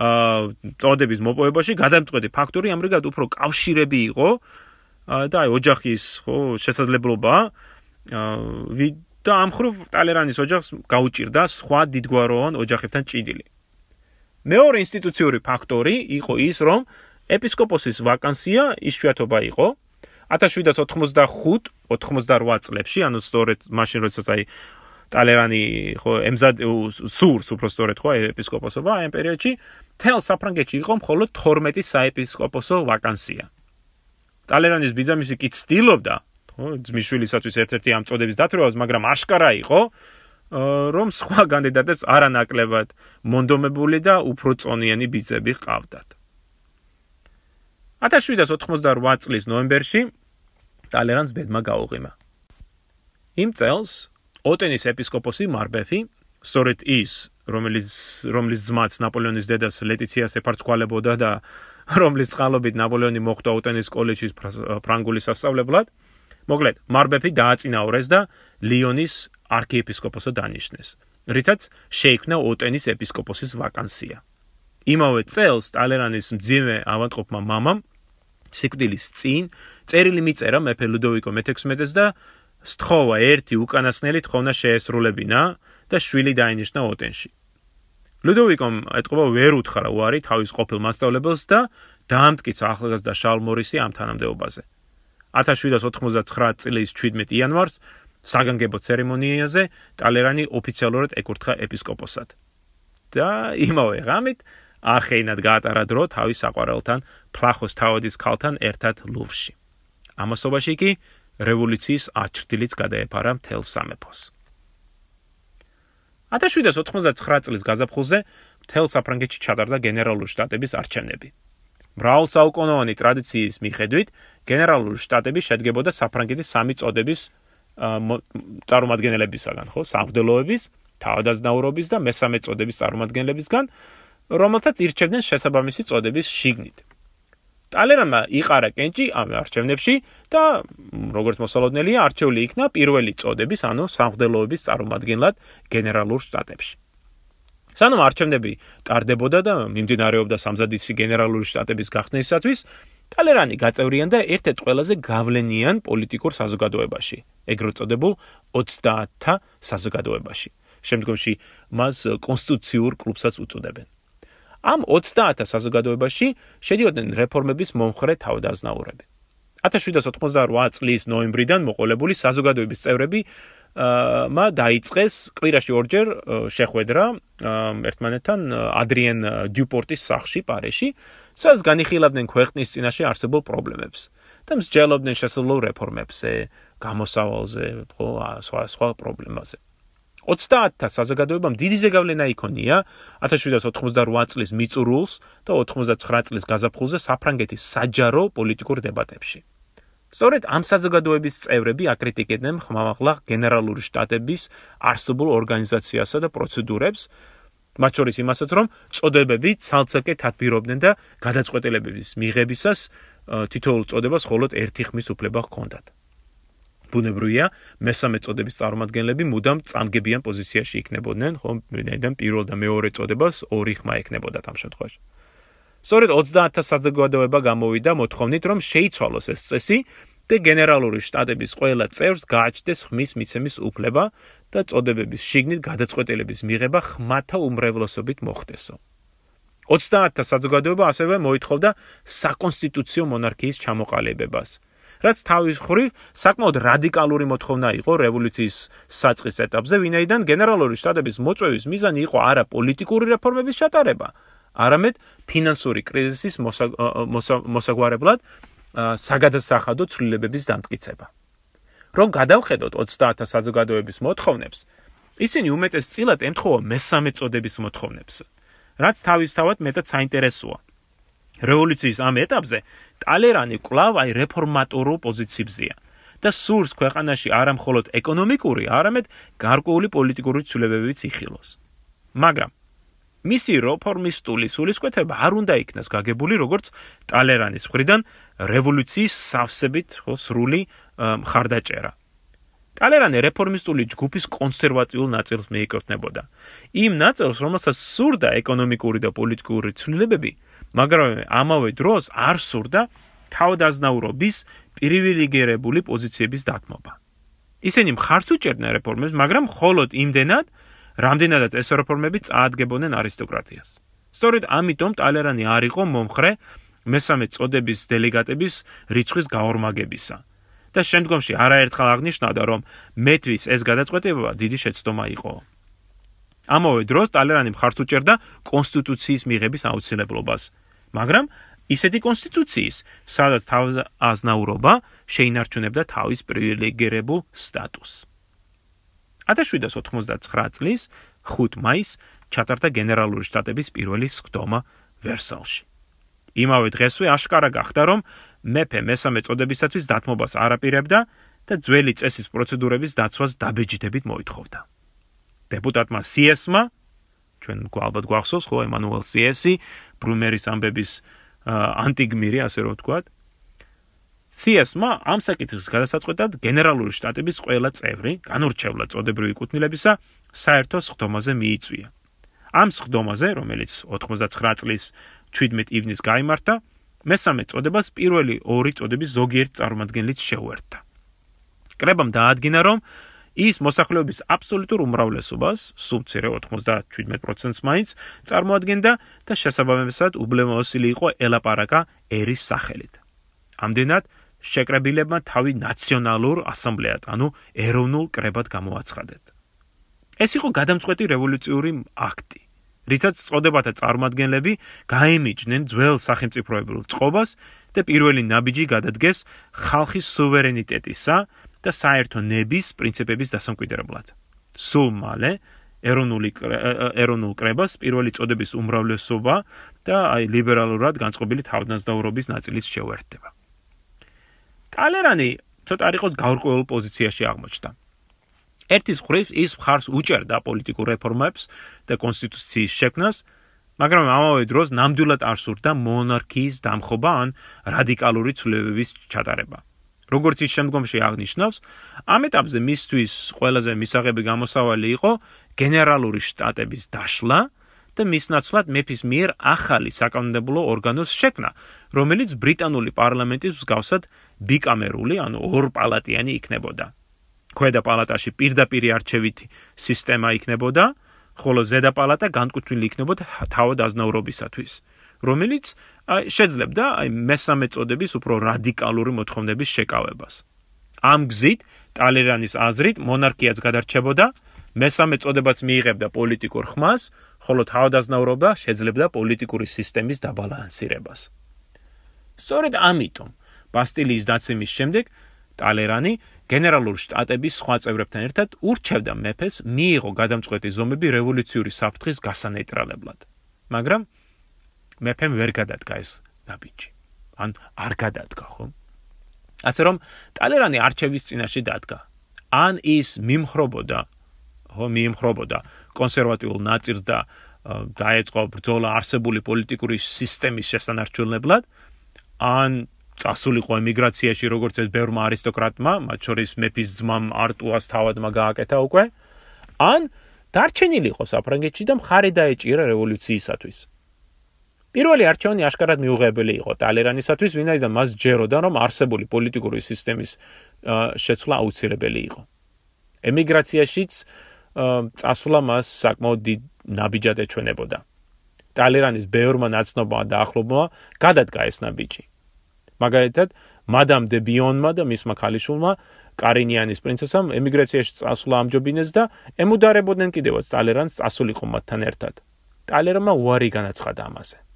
აა წოდების მოპოვებაში გადამწყვეტი ფაქტორი ამრიგად უფრო კავშირები იყო და აი ოჯახის ხო შესაძლებლობა აა და ამხრივ ტალერანის ოჯახს გაუჭირდა სხვა დიდგვაროვან ოჯახებთან ჭიდილი. მეორე ინსტიტუციური ფაქტორი იყო ის, რომ ეპისკოპოსის ვაკანსია ისჩვათობა იყო 1785-88 წლებში, ანუ სწორედ მაშინ როდესაც აი ტალერანი ხო ემზად სურს უფრო სწორედ ხო ეპისკოპოსობა ამ პერიოდში თელ საფრანგეთში იყო მხოლოდ 12 საეპისკოპოსო ვაკანსია. ტალერანის ბიძამისი კი ცდილობდა ხო ძმისშვილისათვის ერთ-ერთი ამ წოდების დათრევას მაგრამ აშკარა იყო რომ სხვა კანდიდატებს არანაკლებად მონდომებული და უფრო წონიანი ბიძები ყავდათ 1788 წლის ნოემბერში ტალერანს ბედმა გაუღიმა. იმ წელს ოტენის ეპისკოპოსი მარბეფი, სწორედ ის, რომელიც რომლის ძმაც ნაპოლეონის დედას ლეტიციას ეფარცხვალებოდა და (laughs) რომლის წყალობით ნაპოლეონი მოხვდა ოტენის კოლეჯის ფრანგული სასწავლებლად, მოკლედ, მარბეფი დააწინაურეს და ლიონის არქიეპისკოპოსად დანიშნეს, რითაც შეიქმნა ოტენის ეპისკოპოსის ვაკანსია. იმავე წელს ტალერანის მძიმე ავადმყოფმა მამამ სიკვდილის წინ წერილი მიწერა მეფე ლუდოვიკო მე-16-ს და სთხოვა ერთი უკანასკნელი თხოვნა შეესრულებინა და შვილი დაინიშნა ოტენში. ლუდოვიკომ ეთყობა ვერ უთხრა უარი თავის ყოფილ მასწავლებელს და დაამტკიცა ახალგაზრდა შარლ მორისი ამ თანამდებობაზე. 1799 წლის 17 იანვარს საგანგებო ცერემონიაზე ტალერანი ოფიციალურად ეკურთხა ეპისკოპოსად. და იმავე ღამით არხეინად გაატარა დრო თავის საყვარელთან ფლახოს თავადის ქალთან ერთად ლუვრში. ამასობაში კი რევოლუციის აჩრდილიც გადაეფარა მთელ სამეფოს. 1789 წლის გაზაფხულზე მთელ საფრანგეთში ჩატარდა გენერალური შტატების არჩევნები. მრავალსაუკუნოვანი ტრადიციის მიხედვით გენერალური შტატები შედგებოდა საფრანგეთის სამი წოდების წარმომადგენლებისაგან, ხო, სამღვდელოების, თავდაცნაურობის და მესამე წოდების წარმომადგენლებისგან, რომელთაც ირჩევდნენ შესაბამისი წოდების შიგნით. ტალერანმა იყარა კენჭი ამ არჩევნებში და როგორც მოსალოდნელია არჩეული იქნა პირველი წოდების, ანუ სამღვდელოების წარმომადგენლად გენერალურ შტატებში. სანამ არჩევნები ტარდებოდა და მიმდინარეობდა სამზადისი გენერალური შტატების გახსნისათვის, ტალერანი გაწევრიანდა ერთ-ერთ ყველაზე გავლენიან პოლიტიკურ საზოგადოებაში, ეგრეთ წოდებულ 30-თა საზოგადოებაში. შემდგომში მას კონსტიტუციურ კლუბსაც უწოდებენ. ამ 30-თა საზოგადოებაში შედიოდნენ რეფორმების მომხრე თავდაზნაურები. 1788 წლის ნოემბრიდან მოყოლებული საზოგადოების წევრები მა დაიწყეს კვირაში ორჯერ შეხვედრა ერთმანეთთან ადრიენ დიუპორტის სახლში პარიში, სადაც განიხილავდნენ ქვეყნის წინაშე არსებულ პრობლემებს და მსჯელობდნენ შესაძლოა რეფორმებზე, გამოსავალზე, ხო, სხვა სხვა პრობლემაზე. 30-თა საზოგადოებამ დიდი ზეგავლენა იქონია 1788 წლის მიწურულს და 99 წლის გაზაფხულზე საფრანგეთის საჯარო პოლიტიკურ დებატებში. სწორედ ამ საზოგადოების წევრები აკრიტიკებდნენ ხმამაღლა გენერალური შტატების არსებულ ორგანიზაციასა და პროცედურებს, მათ შორის იმასაც, რომ წოდებები ცალ-ცალკე თათბირობდნენ და გადაწყვეტილებების მიღებისას თითოეულ წოდებას მხოლოდ ერთი ხმის უფლება ჰქონდათ. ბუნებრივია, მესამე წოდების წარმომადგენლები მუდამ წამგებიან პოზიციაში იქნებოდნენ, ხო, ვინაიდან პირველ და მეორე წოდებას ორი ხმა ექნებოდათ ამ შემთხვევაში. სწორედ 30-თა საზოგადოება გამოვიდა მოთხოვნით, რომ შეიცვალოს ეს წესი და გენერალური შტატების ყველა წევრს გააჩნდეს ხმის მიცემის უფლება და წოდებების შიგნით გადაწყვეტილების მიღება ხმათა უმრავლესობით მოხდესო. 30-თა საზოგადოება ასევე მოითხოვდა საკონსტიტუციო მონარქიის ჩამოყალიბებას. რაც თავის ხრივ საკმაოდ რადიკალური მოთხოვნა იყო რევოლუციის საწყის ეტაპზე, ვინაიდან გენერალური შტატების მოწვევის მიზანი იყო არა პოლიტიკური რეფორმების ჩატარება, არამედ ფინანსური კრიზისის მოსაგვარებლად საგადასახადო ცვლილებების დამტკიცება. რომ გადავხედოთ 30-თა საზოგადოების მოთხოვნებს, ისინი უმეტესწილად ემთხოვა მესამე წოდების მოთხოვნებს, რაც თავისთავად მეტად საინტერესოა. რევოლუციის ამ ეტაპზე ტალერანი კლავ აი რეფორმატორულ პოზიციებზეა და სურს ქვეყანაში არა მხოლოდ ეკონომიკური, არამედ გარკვეული პოლიტიკური ცვლილებებიც იხილოს. მაგრამ მისი რეფორმისტული სულისკვეთება არ უნდა იქნას გაგებული როგორც ტალერანის მხრიდან რევოლუციის სავსებით ხო სრული მხარდაჭერა. ტალერანი რეფორმისტული ჯგუფის კონსერვატიულ ნაწილს მიეკუთვნებოდა. იმ ნაწილს, რომელსაც სურდა ეკონომიკური და პოლიტიკური ცვლილებები, მაგრამ ამავე დროს არ სურდა თავდაზნაურობის პრივილეგირებული პოზიციების დათმობა. ისინი მხარს უჭერდნენ რეფორმებს, მაგრამ მხოლოდ იმდენად, რამდენადაც ეს რეფორმები წაადგებოდნენ არისტოკრატიას. სწორედ ამიტომ ტალერანი არ იყო მომხრე მესამე წოდების დელეგატების რიცხვის გაორმაგებისა. და შემდგომში არაერთხელ აღნიშნავდა, რომ მეთვის ეს გადაწყვეტილება დიდი შეცდომა იყო. ამავე დროს ტალერანი მხარს უჭერდა კონსტიტუციის მიღების აუცილებლობას, მაგრამ ისეთი კონსტიტუციის, სადაც თავაზნაურობა შეინარჩუნებდა თავის პრივილეგირებულ სტატუსს. 1789 წლის 5 მაისს ჩატარდა გენერალური შტატების პირველი სხდომა ვერსალში. იმავე დღესვე აშკარა გახდა, რომ მეფე მესამე წოდებისათვის დათმობას არაპირებდა და ძველი წესის პროცედურების დაცვას დაბეჯითებით მოითხოვდა. დეპუტატმა CS-მა ჩვენ ალბათ გვახსოვს ხო ემანუელ CS-ი ბრუმერის ამბების ანტიგმირი ასე რომ ვთქვათ CS-მა ამ საკითხის გადასაწყვეტად გენერალური შტატების ყველა წევრი განურჩევლა წოდებრივი კუთვნილებისა საერთო სხდომაზე მიიწვია. ამ სხდომაზე, რომელიც 99 წლის 17 ივნის გამართა, მესამე წოდებას პირველი ორი წოდების ზოგიერთ წარმომადგენლით შეუერთდა. კრებამ დაადგინა, რომ ის მოსახლეობის აბსოლუტურ უმრავლესობას, სუბცირე 97%-ს მაინც წარმოადგენდა და შესაბამისად უბლემოსილი იყო ელაპარაკა ერის სახელით. ამდენად შეკრებილებმა თავი ნაციონალურ ასამბლეად, ანუ ეროვნულ კრებად გამოაცხადეთ. ეს იყო გადამწყვეტი რევოლუციური აქტი, რითაც წოდებათა წარმომადგენლები გაემიჯნენ ძველ სახელმწიფოებრივ წყობას და პირველი ნაბიჯი გადადგეს ხალხის სუვერენიტეტისა და საერთო ნების პრინციპების დასამკვიდრებლად. სულ მალე ეროვნული ეროვნულ კრებას პირველი წოდების უმრავლესობა და აი ლიბერალურად განწყობილი თავდაცდაურობის ნაწილიც შეუერთდება. ტალერანი ცოტა არ იყოს გაურკვეველ პოზიციაში აღმოჩნდა. ერთის ხრივ ის მხარს უჭერდა პოლიტიკურ რეფორმებს და კონსტიტუციის შექმნას, მაგრამ ამავე დროს ნამდვილად არ სურდა მონარქიის დამხობა ან რადიკალური ცვლილებების ჩატარება. როგორც ის შემდგომში აღნიშნავს, ამ ეტაპზე მისთვის ყველაზე მისაღები გამოსავალი იყო გენერალური შტატების დაშლა და მის ნაცვლად მეფის მიერ ახალი საკანონმდებლო ორგანოს შექმნა, რომელიც ბრიტანული პარლამენტის მსგავსად ბიკამერული, ანუ ორპალატიანი იქნებოდა. ქვედა პალატაში პირდაპირი არჩევითი სისტემა იქნებოდა, ხოლო ზედა პალატა განკუთვნილი იქნებოდა თავად აზნაურობისათვის. რომელიც შეძლებდა აი მესამე წოდების უფრო რადიკალური მოთხოვნების შეკავებას. ამ გზით ტალერანის აზრით მონარქიაც გადარჩებოდა, მესამე წოდებაც მიიღებდა პოლიტიკურ ხმას, ხოლო თავდაზნაურობა შეძლებდა პოლიტიკური სისტემის დაბალანსირებას. სწორედ ამიტომ ბასტილიის დაცემის შემდეგ ტალერანი გენერალურ შტატების სხვა წევრებთან ერთად ურჩევდა მეფეს მიიღო გადამწყვეტი ზომები რევოლუციური საფრთხის გასანეიტრალებლად. მაგრამ მეფემ ვერ გადადგა ეს ნაბიჯი. ან არ გადადგა, ხო? ასე რომ ტალერანი არჩევის წინაშე დადგა. ან ის მიმხრობოდა, ხო, მიმხრობოდა კონსერვატიულ ნაწილს და დაეწყო ბრძოლა არსებული პოლიტიკური სისტემის შესანარჩუნებლად, ან წასულიყო ემიგრაციაში როგორც ეს ბევრმა არისტოკრატმა, მათ შორის მეფის ძმამ არტუას თავადმა გააკეთა უკვე, ან დარჩენილიყო საფრანგეთში და მხარი დაეჭირა რევოლუციისათვის. პირველი არჩევანი აშკარად მიუღებელი იყო ტალერანისათვის, ვინაიდან მას ჯეროდა, რომ არსებული პოლიტიკური სისტემის შეცვლა აუცილებელი იყო. ემიგრაციაშიც წასვლა მას საკმაოდ დიდ ნაბიჯად ეჩვენებოდა. ტალერანის ბევრმა ნაცნობმა და ახლობმა გადადგა ეს ნაბიჯი. მაგალითად, მადამ დე ბიონმა და მისმა ქალიშვილმა კარინიანის პრინცესამ ემიგრაციაში წასვლა ამჯობინეს და ემუდარებოდნენ კიდევაც ტალერანს წასულიყო მათთან ერთად. ტალერმა უარი განაცხადა ამაზე.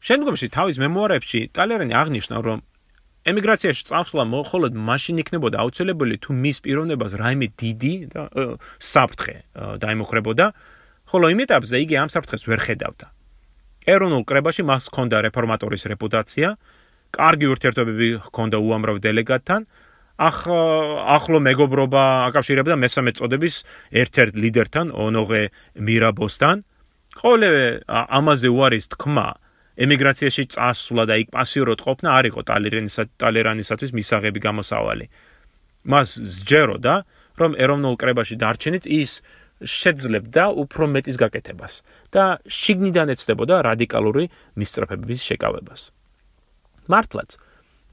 შემდგომში თავის მემუარებში ტალერანი აღნიშნა, რომ ემიგრაციაში წავსვლა მხოლოდ მაშინ იქნებოდა აუცილებელი თუ მის პიროვნებას რაიმე დიდი და საფრთხე დაემუხრებოდა, ხოლო იმ ეტაპზე იგი ამ საფრთხეს ვერ ხედავდა. ეროვნულ კრებაში მას ჰქონდა რეფორმატორის რეპუტაცია, კარგი ურთიერთობები ჰქონდა უამრავ დელეგატთან, ახ ახლო მეგობრობა აკავშირებდა მესამე წოდების ერთ-ერთ ლიდერთან, ონოღე მირაბოსთან. ყოველივე ამაზე უარის თქმა ემიგრაციაში წასვლა და იქ პასიურად ყოფნა არ იყო ტალერანისა ტალერანისათვის მისაღები გამოსავალი. მას სჯეროდა, რომ ეროვნულ კრებაში დარჩენით ის შეძლებდა უფრო მეტის გაკეთებას და შიგნიდან ეცდებოდა რადიკალური მისწრაფებების შეკავებას. მართლაც,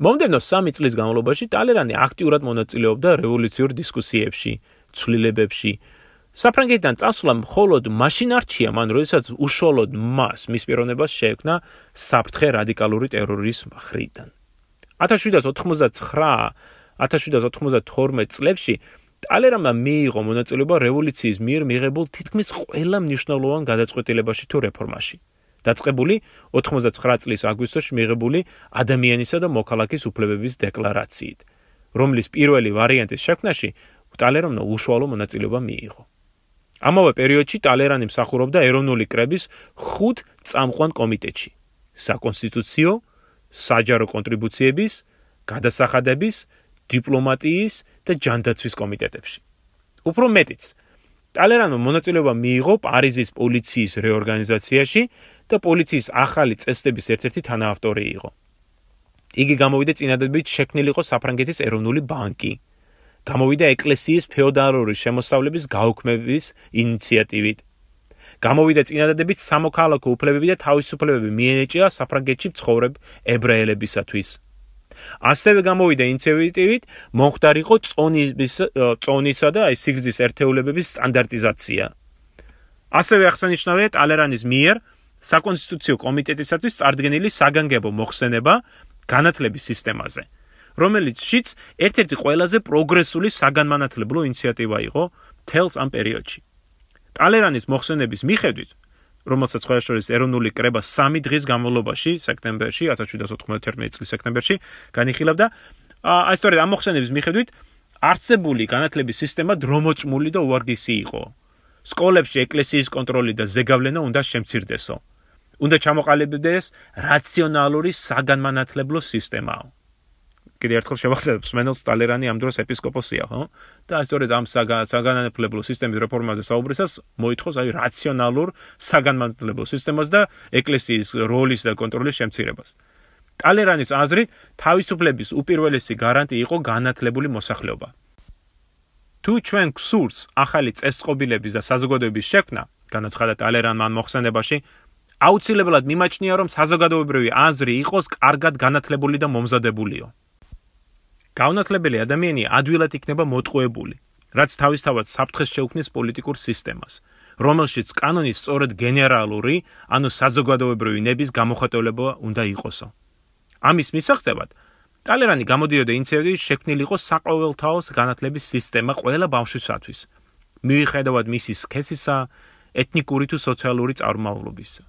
მომდენო 3 წლის განმავლობაში ტალერანი აქტიურად მონაწილეობდა რევოლუციურ დისკუსიებში, ცვლილებებში, საფრანგეთიდან წასვლა მხოლოდ მაშინ არჩია მან, როდესაც უშუალოდ მას მის პიროვნებას შეექმნა საფრთხე რადიკალური ტერორის მხრიდან. 1799-1792 წლებში ტალერამმა მიიღო მონაწილეობა რევოლუციის მიერ მიღებულ თითქმის ყველა მნიშვნელოვან გადაწყვეტილებაში თუ რეფორმაში. დაწყებული 99 წლის აგვისტოში მიღებული ადამიანისა და მოქალაქის უფლებების დეკლარაციით, რომლის პირველი ვარიანტის შექმნაში ტალერამმა უშუალო მონაწილეობა მიიღო. ამავე პერიოდში ტალერანი მსახურობდა ეროვნული კრების ხუთ წამყვან კომიტეტში: საკონსტიტუციო, საჯარო კონტრიბუციების, გადასახადების, დიპლომატიის და ჯანდაცვის კომიტეტებში. უფრო მეტიც, ტალერანმა მონაწილეობა მიიღო პარიზის პოლიციის რეორგანიზაციაში და პოლიციის ახალი წესდების ერთ-ერთი თანაავტორი იყო. იგი გამოვიდა წინადადებით შექმნილიყო საფრანგეთის ეროვნული ბანკი. გამოვიდა ეკლესიის ფეოდალური შემოსავლების გაუქმების ინიციატივით. გამოვიდა წინადადებით სამოქალაქო უფლებები და თავისუფლებები მიენიჭა საფრანგეთში მცხოვრებ ებრაელებისათვის. ასევე გამოვიდა ინიციატივით მომხდარიყო წონის წონისა და აი სიგრძის ერთეულებების სტანდარტიზაცია. ასევე აღსანიშნავია ტალერანის მიერ საკონსტიტუციო კომიტეტისათვის წარდგენილი საგანგებო მოხსენება განათლების სისტემაზე. რომელიცშიც ერთ-ერთი ყველაზე პროგრესული საგანმანათლებლო ინიციატივა იყო თელს ამ პერიოდში. ტალერანის მოხსენების მიხედვით, რომელსაც ყველა შორის ეროვნული კრება 3 დღის განმავლობაში, სექტემბერში 1791 წლის სექტემბერში განიხილავდა, აი სწორედ ამ მოხსენების მიხედვით არსებული განათლების სისტემა დრომოწმული და უარგისი იყო. სკოლებში ეკლესიის კონტროლი და ზეგავლენა უნდა შემცირდესო. უნდა ჩამოყალიბდეს რაციონალური საგანმანათლებლო სისტემა. კიდე ერთხელ შევახსენებ, სმენელს ტალერანი ამ დროს ეპისკოპოსია, ხო? და სწორედ ამ საგანმანათლებლო სისტემის რეფორმაზე საუბრისას მოითხოვს აი რაციონალურ საგანმანათლებლო სისტემას და ეკლესიის როლის და კონტროლის შემცირებას. ტალერანის აზრით, თავისუფლების უპირველესი გარანტი იყო განათლებული მოსახლეობა. თუ ჩვენ გსურს ახალი წესწყობილების და საზოგადოების შექმნა, განაცხადა ტალერანმა მოხსენებაში, აუცილებლად მიმაჩნია, რომ საზოგადოებრივი აზრი იყოს კარგად განათლებული და მომზადებულიო. განათლებელი ადამიანი ადვილად იქნება მოტყუებული, რაც თავისთავად საფრთხეს შეუქმნის პოლიტიკურ სისტემას, რომელშიც კანონის სწორედ გენერალური, ანუ საზოგადოებრივი ნების გამოხატულება უნდა იყოსო. ამის მისაღწევად ტალერანი გამოდიოდა ინიციატივის შექმნილიყო საყოველთაო განათლების სისტემა ყველა ბავშვისათვის, მიუხედავად მისი სქესისა, ეთნიკური თუ სოციალური წარმომავლობისა.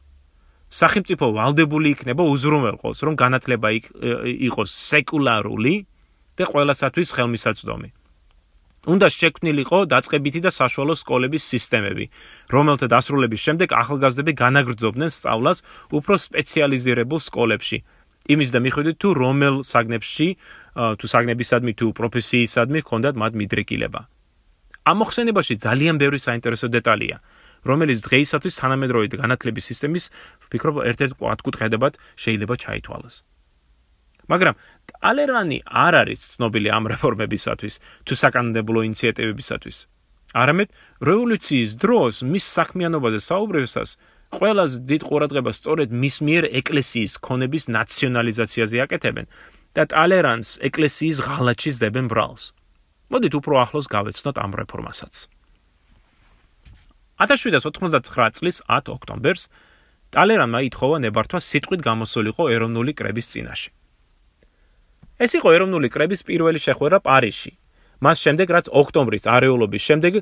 სახელმწიფო ვალდებული იქნება უზრუნველყოს, რომ განათლება იყოს სეკულარული და ყველასათვის ხელმისაწვდომი. უნდა შექმნილიყო დაწყებითი და საშუალო სკოლების სისტემები, რომელთა დასრულების შემდეგ ახალგაზრდები განაგრძობდნენ სწავლას უფრო სპეციალიზირებულ სკოლებში. იმის და მიხედვით თუ რომელ საგნებში, თუ საგნებისადმი თუ პროფესიისადმი ჰქონდათ მათ მიდრეკილება. ამ მოხსენებაში ძალიან ბევრი საინტერესო დეტალია. რომელიც დღეისათვის თანამედროვე განათლების სისტემის ვფიქრობ ერთ-ერთ კვადკუთხედებად შეიძლება ჩაითვალოს. მაგრამ ალერანი არ არის ცნობილი ამ რეფორმებისათვის თუ საკანონმდებლო ინიციატივებისათვის. არამედ რევოლუციის დროს მის საქმიანობაზე საუბრებისას ყველაზე დიდ ყურადღებას სწორედ მის მიერ ეკლესიის ქონების ნაციონალიზაციაზე აკეთებენ და ტალერანს ეკლესიის ღალატში ძებენ ბრალს. მოდით უფრო ახლოს გავეცნოთ ამ რეფორმასაც. 1799 წლის 10 ოქტომბერს ტალერანმა ითხოვა ნებართვა სიტყვით გამოსულიყო ეროვნული კრების წინაშე. ეს იყო ეროვნული კრების პირველი შეხვედრა პარიზში. მას შემდეგ რაც ოქტომბრის არეულობის შემდეგ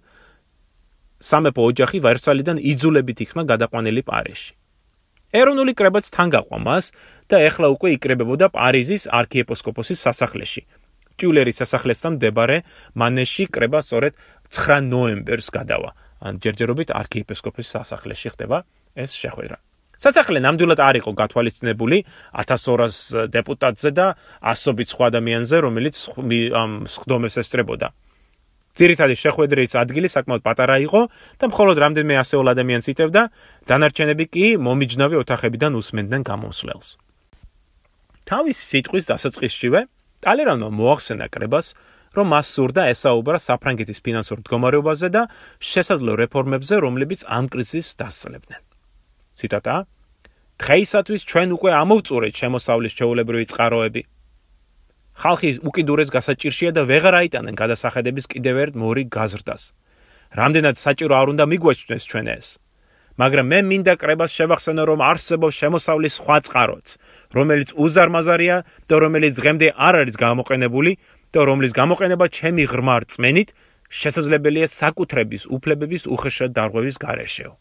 სამეფო ოჯახი ვერსალიდან იძულებით იქნა გადაყვანილი პარიზში. ეროვნული კრებაც თან გაყვა მას და ეხლა უკვე იკრებებოდა პარიზის არქიეპისკოპოსის სასახლეში. ტიულერის სასახლესთან მდებარე მანეში კრება სწორედ 9 ნოემბერს გადავა. ან ჯერჯერობით არქიეპისკოპის სასახლეში ხდება ეს შეხვედრა. სასახლე ნამდვილად არ იყო გათვალისწინებული 1200 დეპუტატზე და ასობით სხვა ადამიანზე, რომელიც ამ სხდომებს ესწრებოდა. ძირითადი შეხვედრის ადგილი საკმაოდ პატარა იყო და მხოლოდ რამდენიმე ასეულ ადამიანს იტევდა, დანარჩენები კი მომიჯნავე ოთახებიდან უსმენდნენ გამოსვლელს. თავის სიტყვის დასაწყისშივე ტალერანმა მოახსენა კრებას, რომ მას სურდა ესაუბრა საფრანგეთის ფინანსურ მდგომარეობაზე და შესაძლო რეფორმებზე, რომლებიც ამ კრიზისს დასწლებდნენ. ციტატა: დღეისათვის ჩვენ უკვე ამოვწურეთ შემოსავლის ჩეულებრივი წყაროები. ხალხი უკიდურეს გასაჭირშია და ვეღარ აიტანენ გადასახედების კიდევ ერთ მორი გაზრდას. რამდენად საჭირო არ უნდა მიგვეჩნდეს ჩვენ ეს. მაგრამ მე მინდა კრებას შევახსენო, რომ არსებობს შემოსავლის სხვა წყაროც, რომელიც უზარმაზარია და რომელიც დღემდე არ არის გამოყენებული და რომლის გამოყენება ჩემი ღრმა რწმენით შესაძლებელია საკუთრების უფლებების უხეშად დარღვევის გარეშეო.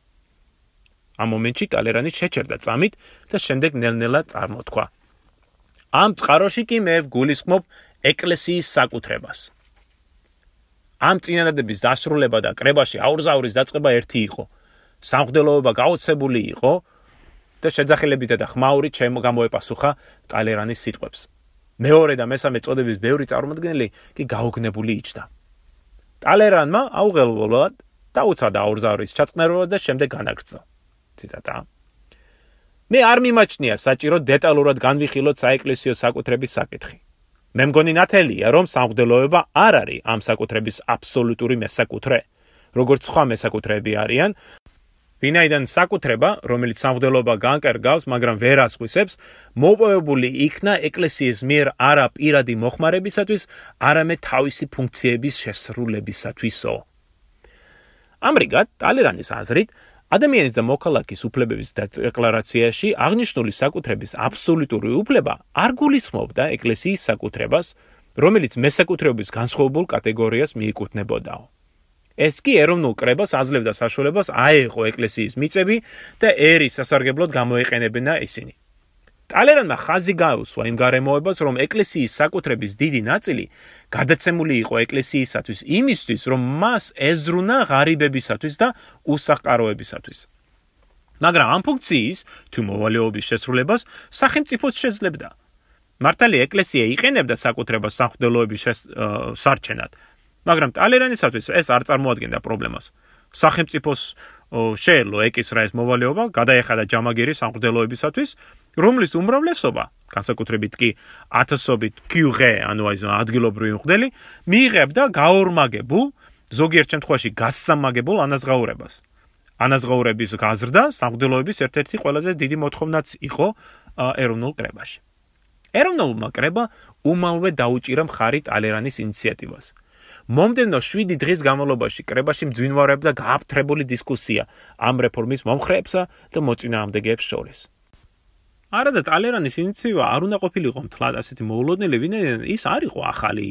ამ მომენტში ტალერანი შეჩერდა წამით და შემდეგ ნელ-ნელა წარმოთქვა. ამ წყაროში კი მე გულისხმობ ეკლესიის საკუთრებას. ამ წინადადების დასრულება და კრებაში აურზაურის დაწყება ერთი იყო. სამღდელოება გაოცებული იყო და შეძახილებით და ხმაური ჩემო გამოეპასუხა ტალერანის სიტყვებს. მეორე და მესამე წოდების ბევრი წარმომადგენელი კი გაოგნებული იჯდა. ტალერანმა აუღელვულად დაუცადა აურზაურის ჩაწყნარება და შემდეგ განაგრძო. ციტატა. მე არ მიმაჩნია საჭირო დეტალურად განვიხილოთ საეკლესიო საკუთრების საკითხი. მე მგონი ნათელია, რომ სამღვდელოება არ არის ამ საკუთრების აბსოლუტური მესაკუთრე, როგორც სხვა მესაკუთრეები არიან, ვინაიდან საკუთრება, რომელიც სამღვდელობა განკერგავს, მაგრამ ვერ ასხვისებს, მოპოვებული იქნა ეკლესიის მიერ არა პირადი მოხმარებისათვის, არამედ თავისი ფუნქციების შესრულებისათვისო. ამრიგად, ტალერანის აზრით, ადამიანის და მოქალაქის უფლებების დეკლარაციაში აღნიშნული საკუთრების აბსოლუტური უფლება არ გულისხმობდა ეკლესიის საკუთრებას, რომელიც მესაკუთრეობის განსხვავებულ კატეგორიას მიეკუთვნებოდაო. ეს კი ეროვნულ კრებას აძლევდა საშუალებას აეღო ეკლესიის მიწები და ერის სასარგებლოდ გამოეყენებინა ისინი. ტალერანმა ხაზი გაუსვა იმ გარემოებას, რომ ეკლესიის საკუთრების დიდი ნაწილი გადაცემული იყო ეკლესიისათვის იმისთვის, რომ მას ეზრუნა ღარიბებისათვის და უსახკაროებისათვის. მაგრამ ამ ფუნქციის თუ მოვალეობის შესრულებას სახელმწიფოს შეძლებდა. მართალი ეკლესია იყენებდა საკუთრებას სამღვდელოების სარჩენად, მაგრამ ტალერანისათვის ეს არ წარმოადგენდა პრობლემას. სახელმწიფოს შეელო ეკისრა ეს მოვალეობა, გადაეხადა ჯამაგირი სამღვდელოებისათვის, რომლის უმრავლესობა, განსაკუთრებით კი ათასობით QG, ანუ აი ადგილობრივი მღვდელი, მიიღებდა გაორმაგებულ, ზოგიერთ შემთხვევაში გასამაგებულ ანაზღაურებას. ანაზღაურების გაზრდა სამღვდელოების ერთ-ერთი ყველაზე დიდი მოთხოვნაც იყო ეროვნულ კრებაში. ეროვნულმა კრება უმალვე დაუჭირა მხარი ტალერანის ინიციატივას. მომდენო 7 დღის განმავლობაში კრებაში მძვინვარებდა გააფთრებული დისკუსია ამ რეფორმის მომხრეებსა და მოწინააღმდეგეებს შორის. არადა ტალერანის ინიციატივა არ უნდა ყოფილიყო მთლად ასეთი მოულოდნელი, ვინაიდან ის არ იყო ახალი.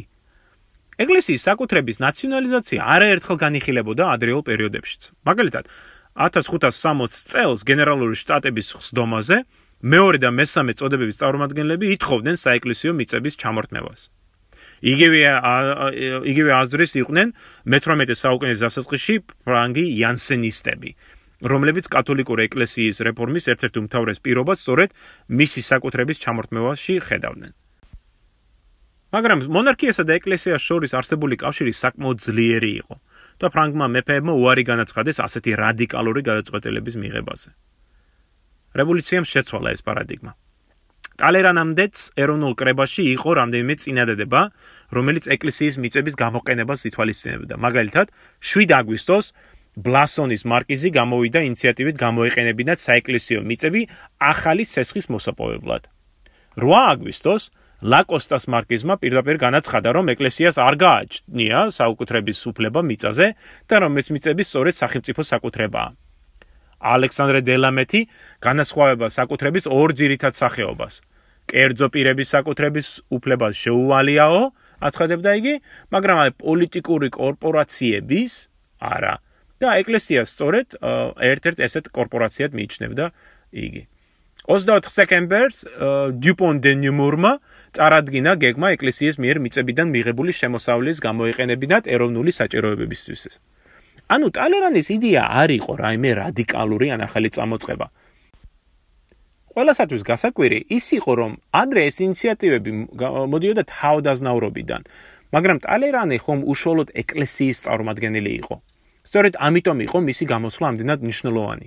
ეკლესიის საკუთრების ნაციონალიზაცია არაერთხელ განიხილებოდა ადრეულ პერიოდებშიც. მაგალითად, 1560 წელს გენერალური შტატების ხსდომაზე მეორე და მესამე წოდებების წარმომადგენლები ითხოვდნენ საეკლესიო მიწების ჩამორთმევას. იგივე იგივე აზრის იყვნენ მე-18 საუკუნის დასაწყისში ფრანგი იანსენისტები, რომლებიც კათოლიკური ეკლესიის რეფორმის ერთ-ერთ უმთავრეს პირობას სწორედ მისი საკუთრების ჩამორთმევაში ხედავდნენ. მაგრამ მონარქიასა და ეკლესიას შორის არსებული კავშირი საკმაოდ ძლიერი იყო და ფრანგმა მეფეებმა უარი განაცხადეს ასეთი რადიკალური გადაწყვეტილების მიღებაზე. რევოლუციამ შეცვალა ეს პარადიგმა. ტალერანამდეც ეროვნულ კრებაში იყო რამდენიმე წინადადება, რომელიც ეკლესიის მიწების გამოყენებას ითვალისწინებდა. მაგალითად, 7 აგვისტოს ბლასონის მარკიზი გამოვიდა ინიციატივით გამოეყენებინათ საეკლესიო მიწები ახალი ცესხის მოსაპოვებლად. 8 აგვისტოს ლაკოსტას მარკიზმა პირდაპირ განაცხადა, რომ ეკლესიას არ გააჩნია საუკუთრების უფლება მიწაზე და რომ ეს მიწები სწორედ სახელმწიფოს საკუთრებაა. ალექსანდრე დელამეთი განასხვავება საკუთრების ორ ძირითად სახეობას. კერძო პირების საკუთრების უფლებას შეუვალიაო, აცხადებდა იგი, მაგრამ აი პოლიტიკური კორპორაციების არა. და ეკლესიას სწორედ ერთ-ერთ ესეთ კორპორაციად მიიჩნევდა იგი. 24 სექტემბერს დიუპონ დე ნიუმურმა წარადგინა გეგმა ეკლესიის მიერ მიწებიდან მიღებული შემოსავლის გამოეყენებინათ ეროვნული საჭიროებებისთვის. ანუ ტალერანის იდეა არ იყო რაიმე რადიკალური ან ახალი წამოწყება. ყველასათვის გასაკვირი ის იყო, რომ ადრე ეს ინიციატივები მოდიოდა თავდაზნაურობიდან, მაგრამ ტალერანი ხომ უშუალოდ ეკლესიის წარმომადგენელი იყო. სწორედ ამიტომ იყო მისი გამოსვლა ამდენად მნიშვნელოვანი.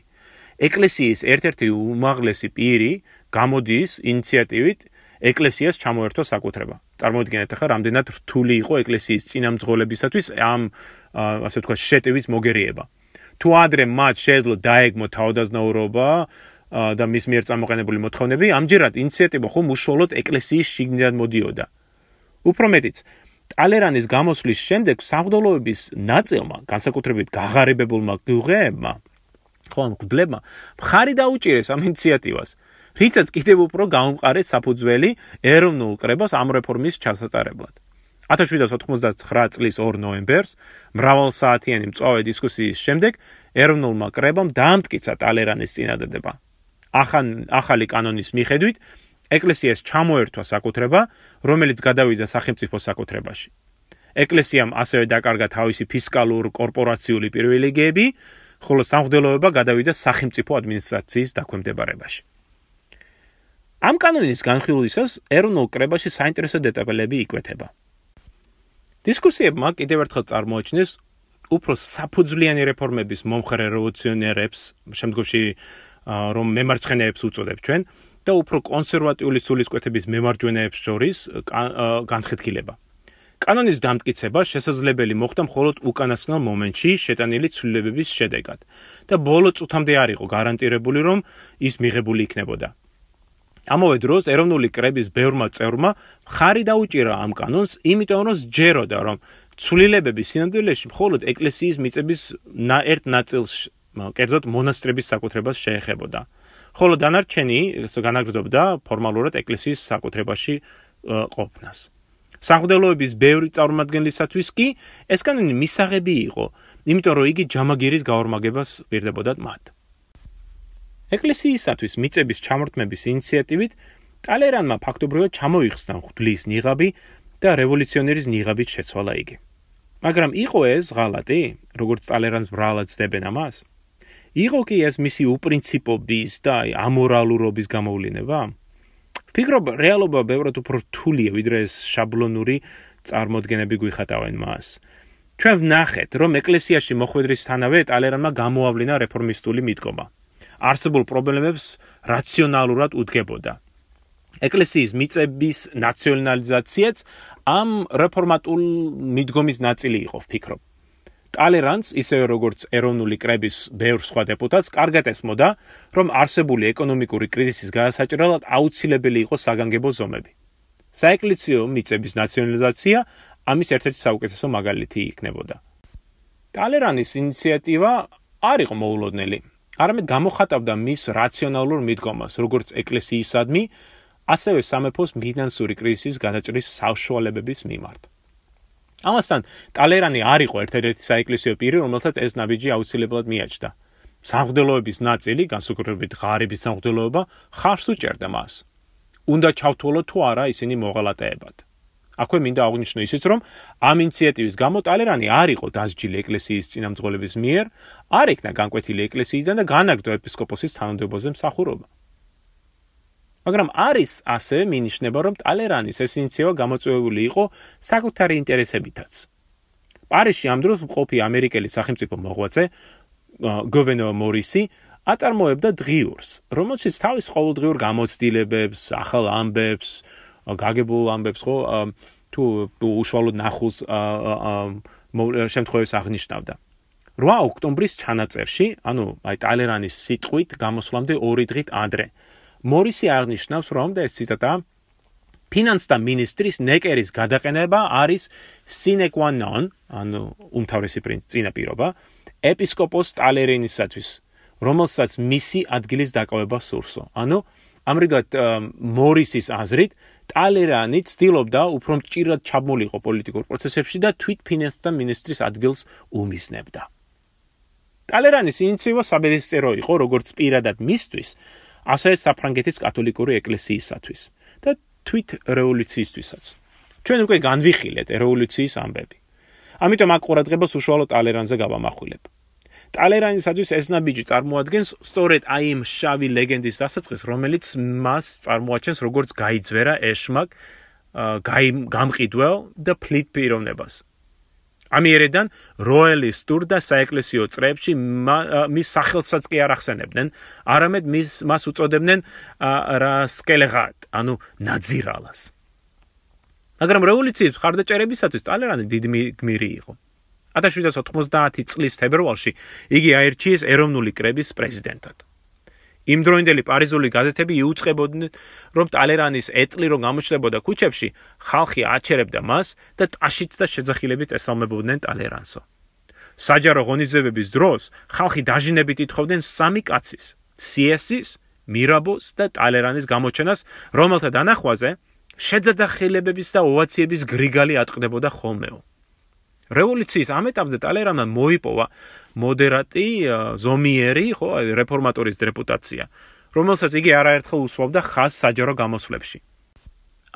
ეკლესიის ერთ-ერთი უმაღლესი პირი გამოდის ინიციატივით ეკლესიას ჩამოერთო საკუთრება. წარმოიდგინეთ ახლა რამდენად რთული იყო ეკლესიის წინამძღოლებისათვის ამ ასე ვთქვათ შეტევის მოგერიება. თუ ადრე მათ შეეძლო დაეგმო თავდაზნაურობა და მის მიერ წამოყენებული მოთხოვნები, ამჯერად ინიციატივა ხომ უშუალოდ ეკლესიის შიგნიდან მოდიოდა. უფრო მეტიც, ტალერანის გამოსვლის შემდეგ სამღვდელოების ნაწილმა, განსაკუთრებით გაღარიბებულმა გუღეებმა, ხომ გძლებმა, მხარი დაუჭირეს ამ ინიციატივას. რითაც კიდევ უფრო გაუმყარეს საფუძველი ეროვნულ კრებას ამ რეფორმის ჩასატარებლად. 1799 წლის 2 ნოემბერს მრავალსაათიანი მწვავე დისკუსიის შემდეგ ეროვნულმა კრებამ დაამტკიცა ტალერანის წინადადება. ახალი კანონის მიხედვით ეკლესიას ჩამოერთვა საკუთრება, რომელიც გადავიდა სახელმწიფო საკუთრებაში. ეკლესიამ ასევე დაკარგა თავისი ფისკალურ კორპორაციული პრივილეგიები, ხოლო სამღვდელოება გადავიდა სახელმწიფო ადმინისტრაციის დაქვემდებარებაში. ამ კანონის განხილვისას ეროვნულ კრებაში საინტერესო დეტალები იკვეთება. დისკუსიებმა კიდევ ერთხელ წარმოაჩინეს უფრო საფუძვლიანი რეფორმების მომხრე რევოლუციონერებს, შემდგომში რომ მემარცხენეებს უწოდებ ჩვენ და უფრო კონსერვატიული სულისკვეთების მემარჯვენეებს შორის განსხვავება. კანონის დამტკიცება შესაძლებელი მოხდა მხოლოდ უკანასკნელ მომენტში შეტანილი ცვლილებების შედეგად და ბოლო წუთამდე არ იყო გარანტირებული რომ ის მიღებული იქნებოდა. ამავე დროს ეროვნული კრების ბევრმა წევრმა ხარი დაუჭირა ამ კანონს, იმიტომ რომ ჯეროდა რომ ცვლილებები სინამდვილეში მხოლოდ ეკლესიის მიწების ერთ ნაწილს, კერძოდ მონასტრების საკუთრებას შეეხებოდა. ხოლო დანარჩენი განაგრძობდა ფორმალურად ეკლესიის საკუთრებაში ყოფნას. სამღვდელოების ბევრი წარმომადგენლისათვის კი ეს კანონი მისაღები იყო, იმიტომ რომ იგი ჯამაგირის გაორმაგებას პირდებოდა მათ. ეკლესიისათვის მიწების ჩამორთმების ინიციატივით ტალერანმა ფაქტობრივად ჩამოიხსნა ღვთლის ნიღაბი და რევოლუციონერის ნიღაბით შეცვალა იგი. მაგრამ იყო ეს ღალატი, როგორც ტალერანს ბრალად ცდებენ ამას? იყო კი ეს მისი უპრინციპობის და ამორალურობის გამოვლინება? ფიქრობ, რეალობა ბევრად უფრო რთულია, ვიდრე ეს შაბლონური წარმოდგენები გვიხატავენ მას. ჩვენ ვნახეთ, რომ ეკლესიაში მოხვედრისთანავე ტალერანმა გამოავლინა რეფორმისტული მიდგომა. არსებულ პრობლემებს რაციონალურად უდგებოდა. ეკლესიის მიწების ნაციონალიზაციაც ამ რეფორმატულ მიდგომის ნაწილი იყო, ვფიქრობ. ტალერანს, ისევე როგორც ეროვნული კრების ბევრ სხვა დეპუტატს, კარგად ესმოდა, რომ არსებული ეკონომიკური კრიზისის გადასაჭრელად აუცილებელი იყო საგანგებო ზომები. საეკლესიო მიწების ნაციონალიზაცია ამის ერთ-ერთი საუკეთესო მაგალითი იქნებოდა. ტალერანის ინიციატივა არ იყო მოულოდნელი. არამედ გამოხატავდა მის რაციონალურ მიდგომას, როგორც ეკლესიისადმი, ასევე სამეფოს ფინანსური კრიზისის გადაჭრის საშუალებების მიმართ. ამასთან, ტალერანი არ იყო ერთ-ერთი საეკლესიო პირი, რომელსაც ეს ნაბიჯი აუცილებლად მიაჩნდა. სამღვდელოების ნაწილი, განსაკუთრებით ღარიბის სამღვდელოება, ხარს უჭერდა მას. უნდა ჩავთვალოთ თუ არა ისინი მოღალატეებად. აქვე მინდა აღნიშნო ისიც, რომ ამ ინიციატივის გამო ტალერანი არ იყო დასჯილი ეკლესიის წინამძღოლების მიერ, არ იქნა განკვეთილი ეკლესიიდან და განაგდო ეპისკოპოსის თანამდებობაზე მსახურობა. მაგრამ არის ასე მინიშნება, რომ ტალერანის ეს ინიციატივა გამოწვეული იყო საკუთარი ინტერესებითაც. პარიზში ამ დროს მყოფი ამერიკელი სახელმწიფო მოღვაწე გოვენო მორისი აწარმოებდა დღიურს, რომელშიც თავის ყოველდღიურ გამოცდილებებს, ახალ ამბებს, გაგებულ ამბებს ხო თუ უშუალოდ ნახულს შემთხვევებს აღნიშნავდა. 8 ოქტომბრის ჩანაწერში, ანუ აი ტალერანის სიტყვით გამოსვლამდე 2 დღით ადრე, მორისი აღნიშნავს, რომ და ეს ციტატა ფინანსთა მინისტრის ნეკერის გადაყენება არის sine qua non, ანუ უმთავრესი პრინციპი პირობა, ეპისკოპოს ტალერენისათვის, რომელსაც მისი ადგილის დაკავება სურსო. ანუ ამრიგად მორისის აზრით ტალერანი ცდილობდა უფრო მჭირად ჩაბმულიყო პოლიტიკურ პროცესებში და თვით ფინანსთა მინისტრის ადგილს უმისნებდა. ტალერანის ინიციატივა საბედისწერო იყო როგორც პირადად მისთვის, ასევე საფრანგეთის კათოლიკური ეკლესიისათვის და თვით რევოლუციისთვისაც. ჩვენ უკვე განვიხილეთ რევოლუციის ამბები. ამიტომ აქ ყურადღებას უშუალოდ ტალერანზე გავამახვილებ. ტალერანისათვის ეს ნაბიჯი წარმოადგენს სწორედ აი იმ შავი ლეგენდის დასაწყის, რომელიც მას წარმოაჩენს როგორც გაიძვერა ეშმაკ, გამყიდველ და ფლით პიროვნებას. ამიერიდან როელისტურ და საეკლესიო წრეებში მის სახელსაც კი არ ახსენებდნენ, არამედ მის მას უწოდებდნენ რა სკელეგატ, ანუ ნაძირალას. მაგრამ რევოლუციის ხარდაჭერებისათვის ტალერანი დიდი გმირი იყო. 1790 წლის თებერვალში იგი აირჩიეს ეროვნული კრების პრეზიდენტად. იმ დროინდელი პარიზული გაზეთები იუწყებოდნენ, რომ ტალერანის ეტლი რომ გამოჩნდებოდა ქუჩებში, ხალხი აჩერებდა მას და ტაშით და შეძახილებით ესალმებოდნენ ტალერანსო. საჯარო ღონისძიებების დროს ხალხი დაჟინებით ითხოვდნენ სამი კაცის, სიესის, მირაბოს და ტალერანის გამოჩენას, რომელთა დანახვაზე შეძახილებების და ოვაციების გრიგალი ატყდებოდა ხოლმეო. რევოლუციის ამ ეტაპზე ტალერანმა მოიპოვა მოდერატი ზომიერი, ხო, რეფორმატორის რეპუტაცია, რომელსაც იგი არაერთხელ უსვამდა ხას საჯარო გამოსვლებში.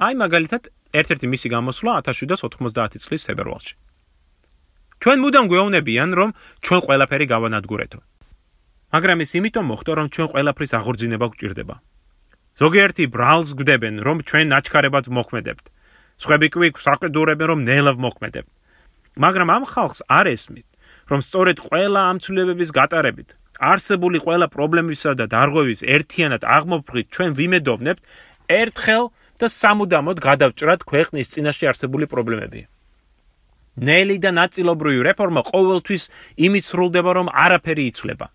აი მაგალითად, ერთ-ერთი მისი გამოსვლა 1790 წლის თებერვალში. ჩვენ მუდამ გვეუბნებიან, რომ ჩვენ ყველაფერი გავანადგურეთო. მაგრამ ის იმიტომ მოხდა, რომ ჩვენ ყველაფრის აღორძინება გვჭირდება. ზოგიერთი ბრალს გვდებენ, რომ ჩვენ ნაჩქარებად მოქმედებთ. სხვები კი საყდურებენ, რომ ნელავ მოქმედებთ. მაგრამ ამ ხალხს არ ესმით, რომ სწორედ ყველა ამ ცვლილებების გატარებით არსებული ყველა პრობლემისა და დარღვევის ერთიანად აღმოფხვრით ჩვენ ვიმედოვნებთ ერთხელ და სამუდამოდ გადავჭრათ ქვეყნის წინაშე არსებული პრობლემები. ნელი და ნაწილობრივი რეფორმა ყოველთვის იმით სრულდება, რომ არაფერი იცვლება.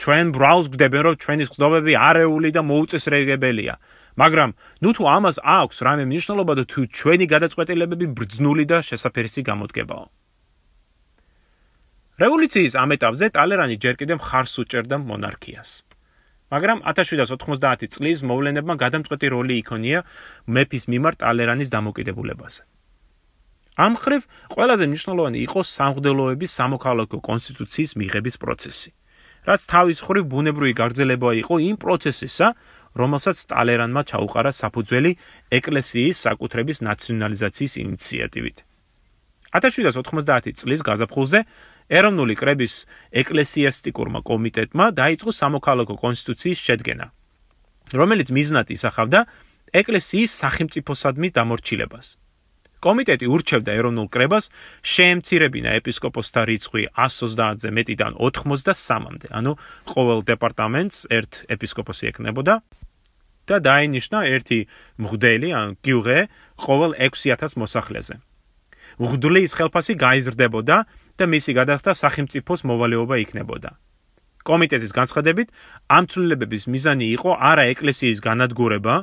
ჩვენ ბრაუზ გდებენ, რომ ჩვენი ხდობები არეული და მოუწესრიგებელია. მაგრამ ნუ თუ ამას აქვს რამე მნიშვნელობა და თუ ჩვენი გადაწყვეტილებები ბრძნული და შესაძფერისი გამოდგებაო. რევოლუციის ამ ეტაპზე ტალერანი ჯერ კიდევ ხარს უჭერდა მონარქიას. მაგრამ 1790 წლის მოვლენებმა გადამწყვეტი როლი იქონია მეფის მიმართ ტალერანის დამოკიდებულებაზე. ამ ხრივ ყველაზე მნიშვნელოვანი იყო სამღვდელოების სამოქალაქო კონსტიტუციის მიღების პროცესი. რაც თავის ხრივ ბუნებრივი გაგრძელება იყო იმ პროცესისა, რომელსაც ტალერანმა ჩაუყარა საფუძველი ეკლესიის საკუთრების ნაციონალიზაციის ინიციატივით. 1790 წლის გაზაფხულზე ეროვნული კრების ეკლესიასტიკურმა კომიტეტმა დაიწყო სამოქალაქო კონსტიტუციის შედგენა, რომელიც მიზნად ისახავდა ეკლესიის სახელმწიფოსადმი დამორჩილებას. კომიტეტი ურჩევდა ეროვნულ კრებას შეემცირებინა ეპისკოპოსთა რიცხვი 130-ზე მეტიდან 83-მდე, ანუ ყოველ დეპარტამენტს ერთ ეპისკოპოსი ეკნებოდა და დაინიშნა ერთი მღვდელი, ან გიუღე, ყოველ 6000 მოსახლეზე. მღვდლის ხელფასი გაიზრდებოდა და მისი გადახდა სახელმწიფოს მოვალეობა იქნებოდა. კომიტეტის განცხადებით, ამ ცვლილებების მიზანი იყო არა ეკლესიის განადგურება,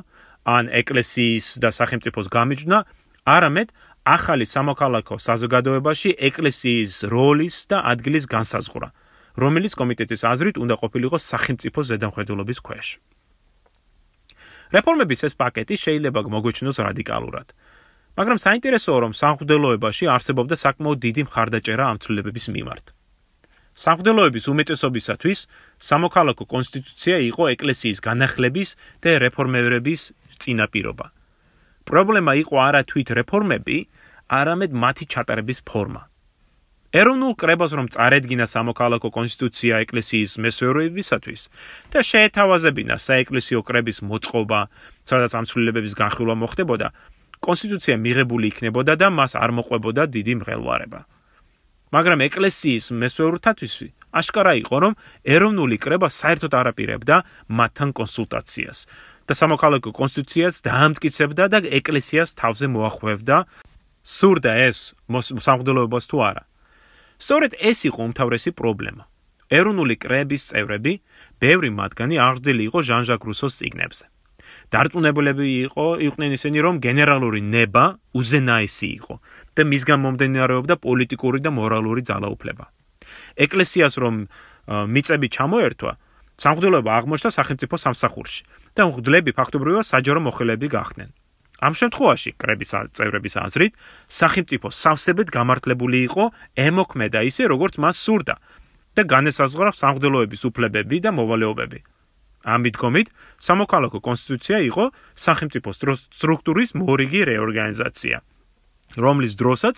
ან ეკლესიის და სახელმწიფოს გამიჯვნა, არამედ ახალი სამოქალაქო საზოგადოებაში ეკლესიის როლის და ადგილის განსაზღვრა, რომელიც კომიტეტის აზრით უნდა ყოფილიყო სახელმწიფოს ზედამხედველობის ქვეშ. რეფორმების ეს პაკეტი შეიძლება მოგვეჩნოს რადიკალურად. მაგრამ საინტერესოა რომ სამღვდელოებაში არსებობდა საკმაოდ დიდი მხარდაჭერა ამ ცვლილებების მიმართ. სამღვდელოების უმეტესობისათვის სამოქალაქო კონსტიტუცია იყო ეკლესიის განახლების და რეფორმირების წინაპირობა. პრობლემა იყო არა თვით რეფორმები, არამედ მათი ჩატარების ფორმა. ეროვნულ კრებას რომ წარედგინა სამოქალაქო კონსტიტუცია ეკლესიის მესვეროებისათვის და შეეთავაზებინა საეკლესიო კრების მოწყობა, სადაც ამ ცვლილებების განხილვა მოხდებოდა, კონსტიტუცია მიღებული იქნებოდა და მას არ მოყვებოდა დიდი მღელვარება. მაგრამ ეკლესიის მესვეურთათვის აშკარა იყო, რომ ეროვნული კრება საერთოდ არ აპირებდა მათთან კონსულტაციას და სამოქალაქო კონსტიტუციას დაამტკიცებდა და ეკლესიას თავზე მოახვევდა სურდა ეს სამღვდელოებას თუ არა. სწორედ ეს იყო უმთავრესი პრობლემა. ეროვნული კრების წევრები, ბევრი მათგანი აღზრდილი იყო ჟან-ჟაკ რუსოს ციგნებზე. დარწმუნებულები იყო იყვნენ ისინი რომ გენერალური ნება უზენაესი იყო და მისგან მომდენარეობდა პოლიტიკური და მორალური ძალაუფლება. ეკლესიას რომ მიწები ჩამოერთვა, სამღვდელოება აღმოჩნდა სახელმწიფო სამსახურში და მღვდლები ფაქტობრივად საჯარო მოხელეები გახდნენ. ამ შემთხვევაში კრების წევრების აზრით, სახელმწიფო სავსებით გამართლებული იყო ემოქმედა ისე როგორც მას სურდა და განესაზღვრა სამღვდელოების უფლებები და მოვალეობები. ამ მიდგომით, სამოქალაქო კონსტიტუცია იყო სახელმწიფო სტრუქტურის მორიგი რეორგანიზაცია, რომლის დროსაც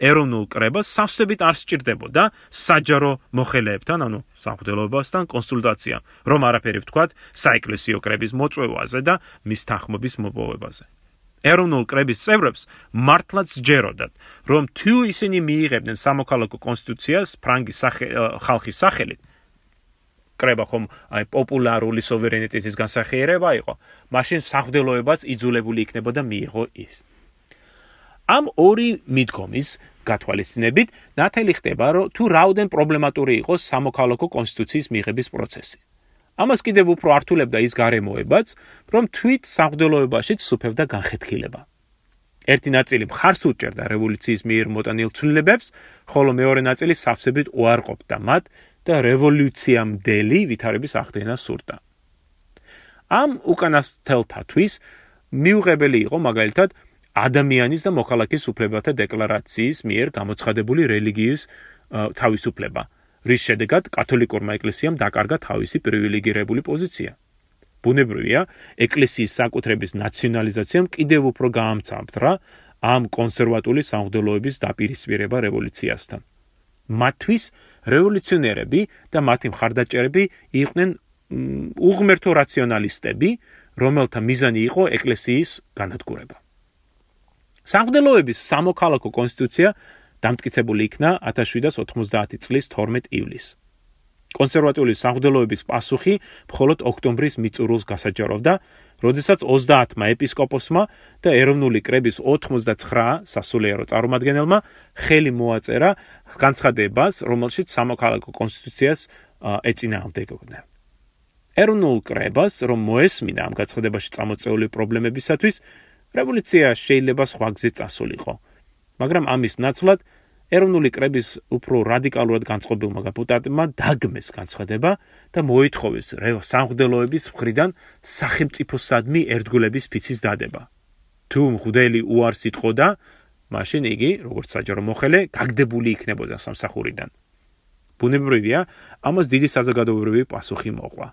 ეროვნულ კრებას სავსებით არ სჭირდებოდა საჯარო მოხელეებთან, ანუ სამხედროებასთან კონსულტაცია, რომ არაფერი ვთქვათ საეკლესიო კრების მოწვევაზე და მის თანხმობის მოპოვებაზე. ეროვნულ კრების წევრებს მართლაც ჯეროდათ, რომ თუ ისინი მიიღებდნენ სამოქალაქო კონსტიტუციას ფრანგის ხალხის სახელით, კრება ხომ აი პოპულარული სუვერენიტეტის განსახიერება იყო, მაშინ სახვდელოებაც იძულებული იქნებოდა მიიღო ის. ამ ორი მიდგომის გათვალისწინებით ნათელი ხდება, რომ თუ რაოდენ პრობლემატური იყოს სამოქალაქო კონსტიტუციის მიღების პროცესი. ამას კიდევ უფრო ართულებდა ის გარემოებაც, რომ თვით სახვდელოებაშიც სუფევდა განხეთქილება. ერთი ნაწილი მხარს უჭერდა რევოლუციის მიერ მოტანილ ცვლილებებს, ხოლო მეორე ნაწილი სავსებით უარყოფდა მათ და რევოლუციამდელი ვითარების აღდგენა სურდა. ამ უკანასკნელთათვის მიუღებელი იყო მაგალითად ადამიანის და მოქალაქის უფლებათა დეკლარაციის მიერ გამოცხადებული რელიგიის თავისუფლება, რის შედეგად კათოლიკურმა ეკლესიამ დაკარგა თავისი პრივილეგირებული პოზიცია. ბუნებრივია, ეკლესიის საკუთრების ნაციონალიზაციამ კიდევ უფრო გაამცამფრა ამ კონსერვატული სამღვდელოების დაპირისპირება რევოლუციასთან. მათთვის რევოლუციონერები და მათი მხარდაჭერები იყვნენ უღმერთო რაციონალისტები, რომელთა მიზანი იყო ეკლესიის განადგურება. სამღვდელოების სამოქალაქო კონსტიტუცია დამტკიცებული იქნა 1790 წლის 12 ივლისს. კონსერვატიული სამღვდელოების პასუხი მხოლოდ ოქტომბრის მიწურულს გასაჯაროვდა, როდესაც 30-მა ეპისკოპოსმა და ეროვნული კრების 89 სასულიერო წარმომადგენელმა ხელი მოაწერა განცხადებას, რომელშიც სამოქალაქო კონსტიტუციას ეწინააღმდეგებდნენ. ეროვნულ კრებას, რომ მოესმინა ამ გაცხადებაში წამოწეული პრობლემებისათვის, რევოლუცია შეიძლება სხვა გზით წასულიყო. მაგრამ ამის ნაცვლად ეროვნული კრების უფრო რადიკალურად განწყობილმა დეპუტატებმა დაგმეს განცხადება და მოითხოვეს სამღვდელოების მხრიდან სახელმწიფოსადმი ერთგულების ფიცის დადება. თუ მღვდელი უარს იტყოდა, მაშინ იგი, როგორც საჯარო მოხელე, გაგდებული იქნებოდა სამსახურიდან. ბუნებრივია, ამას დიდი საზოგადოებრივი პასუხი მოყვა.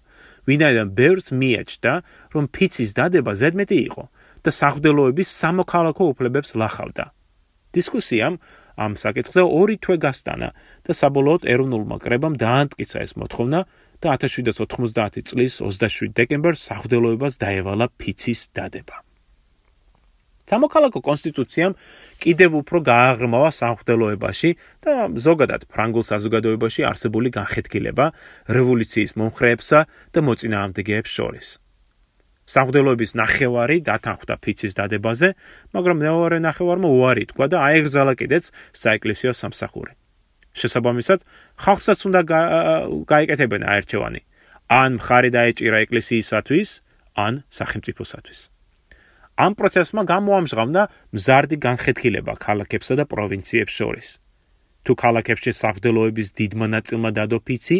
ვინაიდან ბევრს მიაჩნდა, რომ ფიცის დადება ზედმეტი იყო და სამღვდელოების სამოქალაქო უფლებებს ლახავდა. დისკუსიამ ამ საკითხზე ორი თვე გასტანა და საბოლოოდ ეროვნულმა კრებამ დაანტკიცა ეს მოთხოვნა და 1790 წლის 27 დეკემბერს სახვდელოებას დაევალა ფიცის დადება. სამოქალაქო კონსტიტუციამ კიდევ უფრო გააღრმავა სამხვდელოებაში და ზოგადად ფრანგულ საზოგადოებაში არსებული განხეთქილება რევოლუციის მომხრეებსა და მოწინააღმდეგეებს შორის. სამღვდელოების ნახევარი დათანხმდა ფიცის დადებაზე, მაგრამ მეორე ნახევარმა უარი თქვა და აეგზალა კიდეც საეკლესიო სამსახური. შესაბამისად, ხალხსაც უნდა გაიკეთებინა აერჩევანი: ან მხარი დაეჭირა ეკლესიისათვის, ან სახელმწიფოსათვის. ამ პროცესმა გამოამჟღავნა მზარდი განხეთქილება ქალაქებსა და პროვინციებს შორის. თუ ქალაქებში სამღვდელოების დიდმა ნაწილმა დადო ფიცი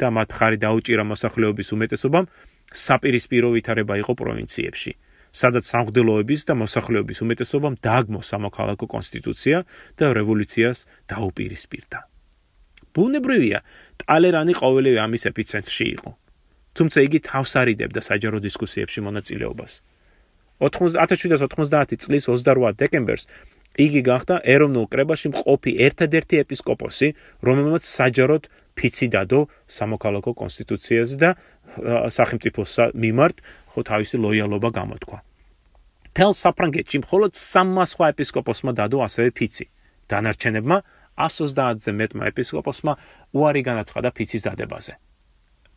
და მათ მხარი დაუჭირა მოსახლეობის უმეტესობამ, საპირისპირო ვითარება იყო პროვინციებში, სადაც სამღვდელოების და მოსახლეობის უმეტესობამ დააგმო სამოქალაქო კონსტიტუცია და რევოლუციას დაუპირისპირდა. ბუნებრივია, ტალერანი ყოველივე ამის ეპიცენტრში იყო. თუმცა იგი თავს არიდებდა საჯარო დისკუსიებში მონაწილეობას. 1790 წლის 28 დეკემბერს იგი გახდა ეროვნულ კრებაში მყოფი ერთადერთი ეპისკოპოსი, რომელმაც საჯაროდ ფიცი დადო სამოქალაქო კონსტიტუციაზე და სახელმწიფოს მიმართ ხო თავისი ლოიალობა გამოთქვა. თელ საფრანგეთში მხოლოდ სამმა სხვა ეპისკოპოსმა დადო ასევე ფიცი. დანარჩენებმა 130-ზე მეტმა ეპისკოპოსმა უარი განაცხადა ფიცის დადებაზე.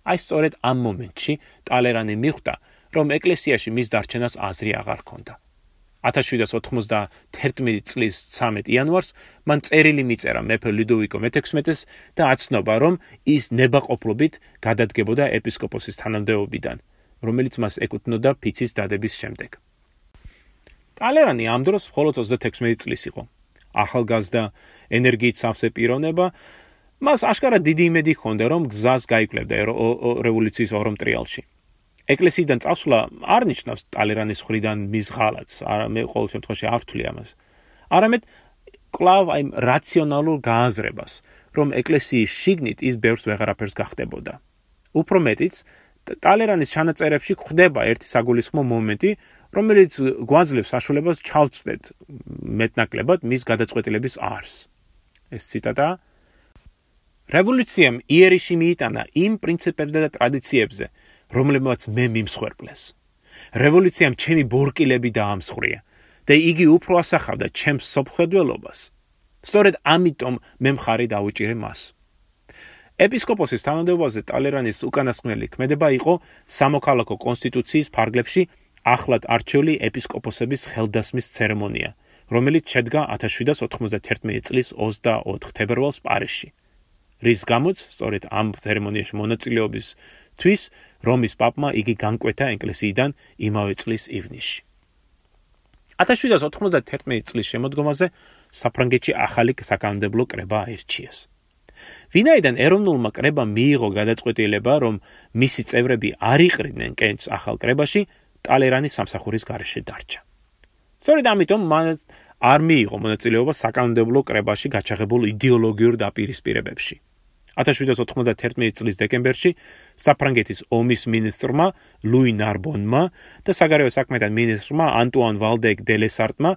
აი სწორედ ამ მომენტში ტალერანი მიხვდა, რომ ეკლესიაში მის დარჩენას აზრი აღარ ჰქონდა. 1791 წლის 13 იანვარს მან წერილი მიწერა მეფე ლუდოვიკო მე-16-ს და აცნობა, რომ ის ნებაყოფლობით გადადგებოდა ეპისკოპოსის თანამდებობიდან, რომელიც მას ეკუთვნოდა ფიცის დადების შემდეგ. ტალერანი ამ დროს მხოლოდ 36 წლის იყო. ახალგაზრდა, ენერგიით სავსე პიროვნება, მას აშკარად დიდი იმედი ჰქონდა, რომ გზას გაიკლებდა რევოლუციის ორომ ტრიალში. ეკლესიიდან წასვლა არ ნიშნავს ტალერანის ხრიდან მის ღალატს. არა მე ყოველ შემთხვევაში არ ვთვლი ამას. არამედ კლავ აი რაციონალურ გააზრებას, რომ ეკლესიის შიგნით ის ბევრს ვეღარაფერს გახდებოდა. უფრო მეტიც, ტალერანის ჩანაწერებში გვხდება ერთი საგულისხმო მომენტი, რომელიც გვაძლევს საშუალებას ჩავწვდეთ მეტნაკლებად მის გადაწყვეტილების არს. ეს ციტატა რევოლუციამ იერიში მიიტანა იმ პრინციპებზე და ტრადიციებზე, რომლებმაც მე მიმსხვერპლეს. რევოლუციამ ჩემი ბორკილები დაამსხვრია და იგი უფრო ასახავდა ჩემს სოფხედველობას. სწორედ ამიტომ მე მხარი დაუჭირე მას. ეპისკოპოსის თანამდებობაზე ტალერანის უკანასკნელი ქმედება იყო სამოქალაქო კონსტიტუციის ფარგლებში ახლად არჩეული ეპისკოპოსების ხელდასმის ცერემონია, რომელიც შედგა 1791 წლის 24 თებერვალს პარიზში. რის გამოც სწორედ ამ ცერემონიაში მონაწილეობის თვის რომის პაპმა იგი განკვეთა ეკლესიიდან იმავე წლის ივნისში. 1791 წლის შემოდგომაზე საფრანგეთში ახალი საკანონმდებლო კრება აირჩიეს. ვინაიდან ეროვნულმა კრებამ მიიღო გადაწყვეტილება, რომ მისი წევრები არ იყრიდნენ კენჭს ახალ კრებაში, ტალერანი სამსახურის გარეშე დარჩა. სწორედ ამიტომ მან არ მიიღო მონაწილეობა საკანონმდებლო კრებაში გაჩაღებულ იდეოლოგიურ დაპირისპირებებში. 1791 წლის დეკემბერში საფრანგეთის ომის მინისტრმა ლუი ნარბონმა და საგარეო საქმეთა მინისტრმა ანტუან ვალდეკ დელესარტმა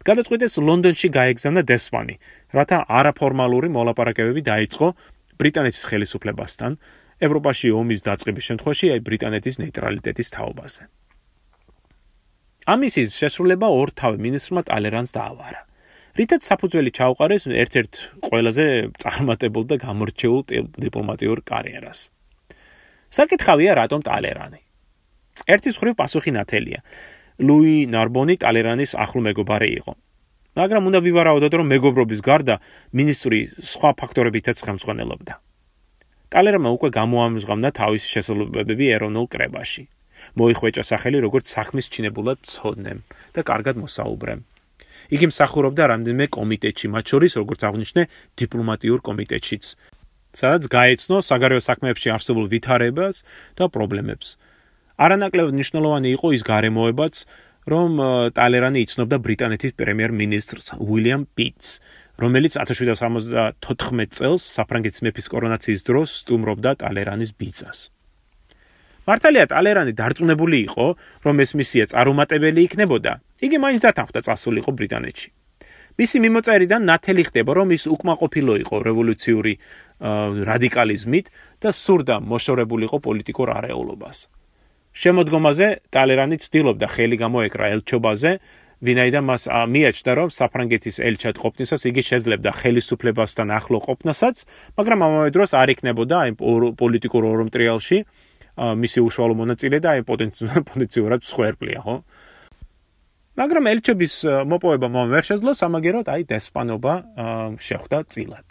გადაწყვიტეს ლონდონში გაეგზავნა დესპანი, რათა არაფორმალური მოლაპარაკებები დაიწყო ბრიტანეთის ხელისუფლებასთან ევროპაში ომის დაწყების შემთხვევაში აი ბრიტანეთის ნეიტრალიტეტის თაობაზე. ამისის შესრულება ორთავე მინისტრმა ტალერანს დაავარა. რითაც საფუძველი ჩაუყარეს ერთ-ერთ ყველაზე წარმატებულ და გამორჩეულ დიპლომატიურ კარიერას. საკითხავია რატომ ტალერანი? ერთის ხრივ პასუხი ნათელია. ლუი ნარბონი ტალერანის ახლო მეგობარი იყო. მაგრამ უნდა ვივარაუდოთ, რომ მეგობრობის გარდა მინისტრი სხვა ფაქტორებითაც ხელმძღვანელობდა. ტალერმა უკვე გამოამზღავნა თავისი შესაძლებლობები ეროვნულ კრებაში. მოიხვეჭა სახელი როგორც საქმის ჩინებულად ცოდნემ და კარგად მოსაუბრემ. იგი მსახურობდა რამდენიმე კომიტეტში, მათ შორის როგორც აღნიშნე, დიპლომატიურ კომიტეტშიც, სადაც გაეცნო საგარეო საქმეებში არსებულ ვითარებას და პრობლემებს. არანაკლებ მნიშვნელოვანი იყო ის გარემოებაც, რომ ტალერანი იცნობდა ბრიტანეთის პრემიერ-მინისტრს უილიამ პიტს, რომელიც 1774 წელს საფრანგეთის მეფის კორონაციის დროს სტუმრობდა ტალერანის ბიძას. მართალია ტალერანი დარწმუნებული იყო, რომ ეს მისია წარუმატებელი იქნებოდა. იგი მაინც დათანხმდა წასულიყო ბრიტანეთში. მისი მიმოწერიდან ნათელი ხდება, რომ ის უკმაყოფილო იყო რევოლუციური რადიკალიზმით და სურდა მოშორებულიყო პოლიტიკურ არეულობას. შემოდგომაზე ტალერანი ცდილობდა ხელი გამოეკრა ელჩობაზე, ვინაიდან მას მიაჩნდა, რომ საფრანგეთის ელჩად ყოფნისას იგი შეძლებდა ხელისუფლებასთან ახლო ყოფნასაც, მაგრამ ამავე დროს არ იქნებოდა აი პოლიტიკურ ორომტრიალში მისი უშუალო მონაწილე და აი (laughs) პოტენციურად მსხვერპლია, ხო? მაგრამ ელჩების მოპოვება მომ ვერ შეძლო, სამაგეროდ აი დესპანობა შეხვდა წილად.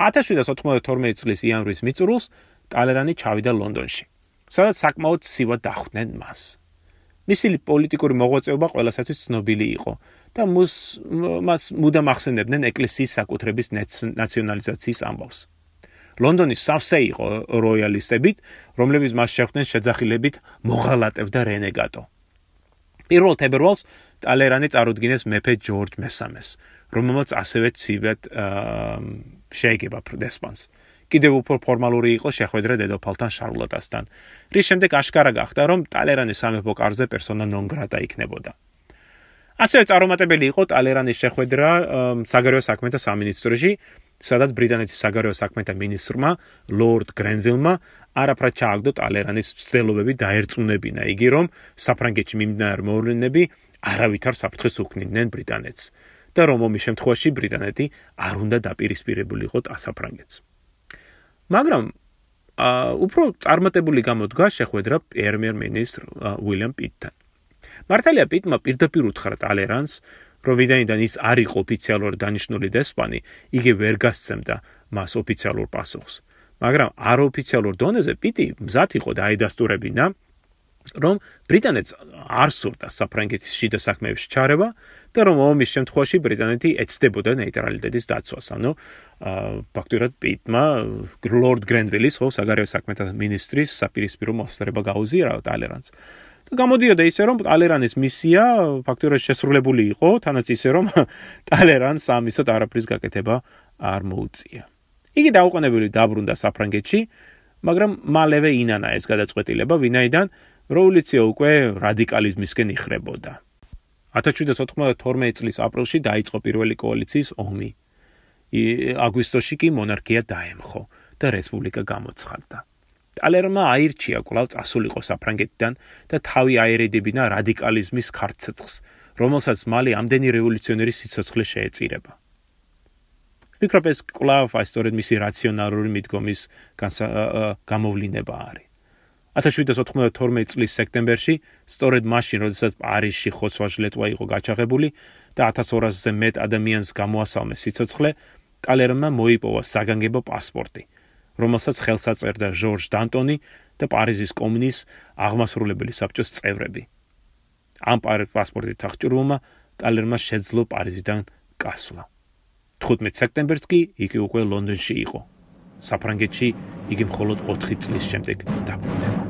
1792 წლის იანვრის მიწურულს ტალერანი ჩავიდა ლონდონში. სადაც საკმაოდ ცივად დახვდნენ მას. მისი პოლიტიკური მოღვაწეობა ყველასათვის ცნობილი იყო და მას მას მუდამ ახსენებდნენ ეკლესიის საკუთრების ნაციონალიზაციის ამბავს. ლონდონის სავსე იყო როიალისტებით, რომლებიც მას შეხვდნენ შეძახილებით მოღალატევ და რენეგატო. პირველ თებერვალს ტალერანი წარუდგინეს მეფე ჯორჯ მესამეს, რომელმაც ასევე ცივად შეეგება დესპანს. კიდევ უფრო ფორმალური იყო შეხვედრა დედოფალთან შარლოტასთან. რის შემდეგ აშკარა გახდა, რომ ტალერანის სამეფო კარზე პერსონა ნონ გრატა იქნებოდა. ასევე წარუმატებელი იყო ტალერანის შეხვედრა საგარეო საქმეთა სამინისტროში, სადაც ბრიტანეთის საგარეო საქმეთა მინისტრმა ლორდ გრენვილმა არაფრად ჩააგდო ტალერანის ცდილობები დაერწმუნებინა იგი, რომ საფრანგეთში მიმდინარე მოვლენები არავითარ საფრთხეს უქმნიდნენ ბრიტანეთს და რომ ომის შემთხვევაში ბრიტანეთი არ უნდა დაპირისპირებულიყო საფრანგეთს. მაგრამ ა უფრო წარმატებული გამოდგა შეხვედრა პრემიერ-მინისტრ უილიამ პიტთან. მართალია პიტმა პირდაპირ უთხრა ტალერანს, რომ ვიდანიდან ის არ იყო ოფიციალურად დანიშნული დესპანი, იგი ვერ გასცემდა მას ოფიციალურ პასუხს. მაგრამ აროფიციალურ დონეზე პიტი მზად იყო დაიდასტურებინა, რომ ბრიტანეთს არ სურდა საფრანგეთის შიდა საქმეებში ჩარევა და რომ ომის შემთხვევაში ბრიტანეთი ეცდებოდა ნეიტრალიტეტის დაცვას. ანუ ფაქტურად პიტმა ლორდ გრენვილის ხო საგარეო საქმეთა მინისტრის საპირისპირო მოსწრება გაუზიარა ტალერანს. და გამოდიოდა ისე რომ ტალერანის მისია ფაქტურად შესრულებული იყო, თანაც ისე რომ (laughs) ტალერანს ამისოთ არაფრის გაკეთება არ მოუწია. იგი დაუყოვნებელი დაბრუნდა საფრანგეთში, მაგრამ მალევე ინანა ეს გადაწყვეტილება, ვინაიდან რევოლუცია უკვე რადიკალიზმისკენ იხრებოდა. 1792 წლის aprilში დაიწყო პირველი კოალიციის ომი. აგვისტოში კი მონარქია დაემხო და რესპუბლიკა გამოცხადდა. ტალერმა აირჩია კვლავ წასულიყო საფრანგეთიდან და თავი აერედებინა რადიკალიზმის ქარცეცხს, რომელსაც მალე ამდენი რევოლუციონერი სიცოცხლე შეეწირება. ვფიქრობ ეს კვლავ სწორედ მისი რაციონალური მიდგომის გამოვლინება არის. 1792 წლის სექტემბერში, სწორედ მაშინ, როდესაც პარიზში ხოცვა-ჟლეტვა იყო გაჩაღებული და 1200-ზე მეტ ადამიანს გამოასალმეს სიცოცხლე, ტალერმა მოიპოვა საგანგებო პასპორტი, რომელსაც ხელს აწერდა ჟორჟ დანტონი და პარიზის კომუნის აღმასრულებელი საბჭოს წევრები. ამ პასპორტით აღჭურვილმა ტალერმა შეძლო პარიზიდან გასვლა. 15 სექტემბერს კი იგი უკვე ლონდონში იყო. საფრანგეთში იგი მხოლოდ 4 წლის შემდეგ დაბრუნდა.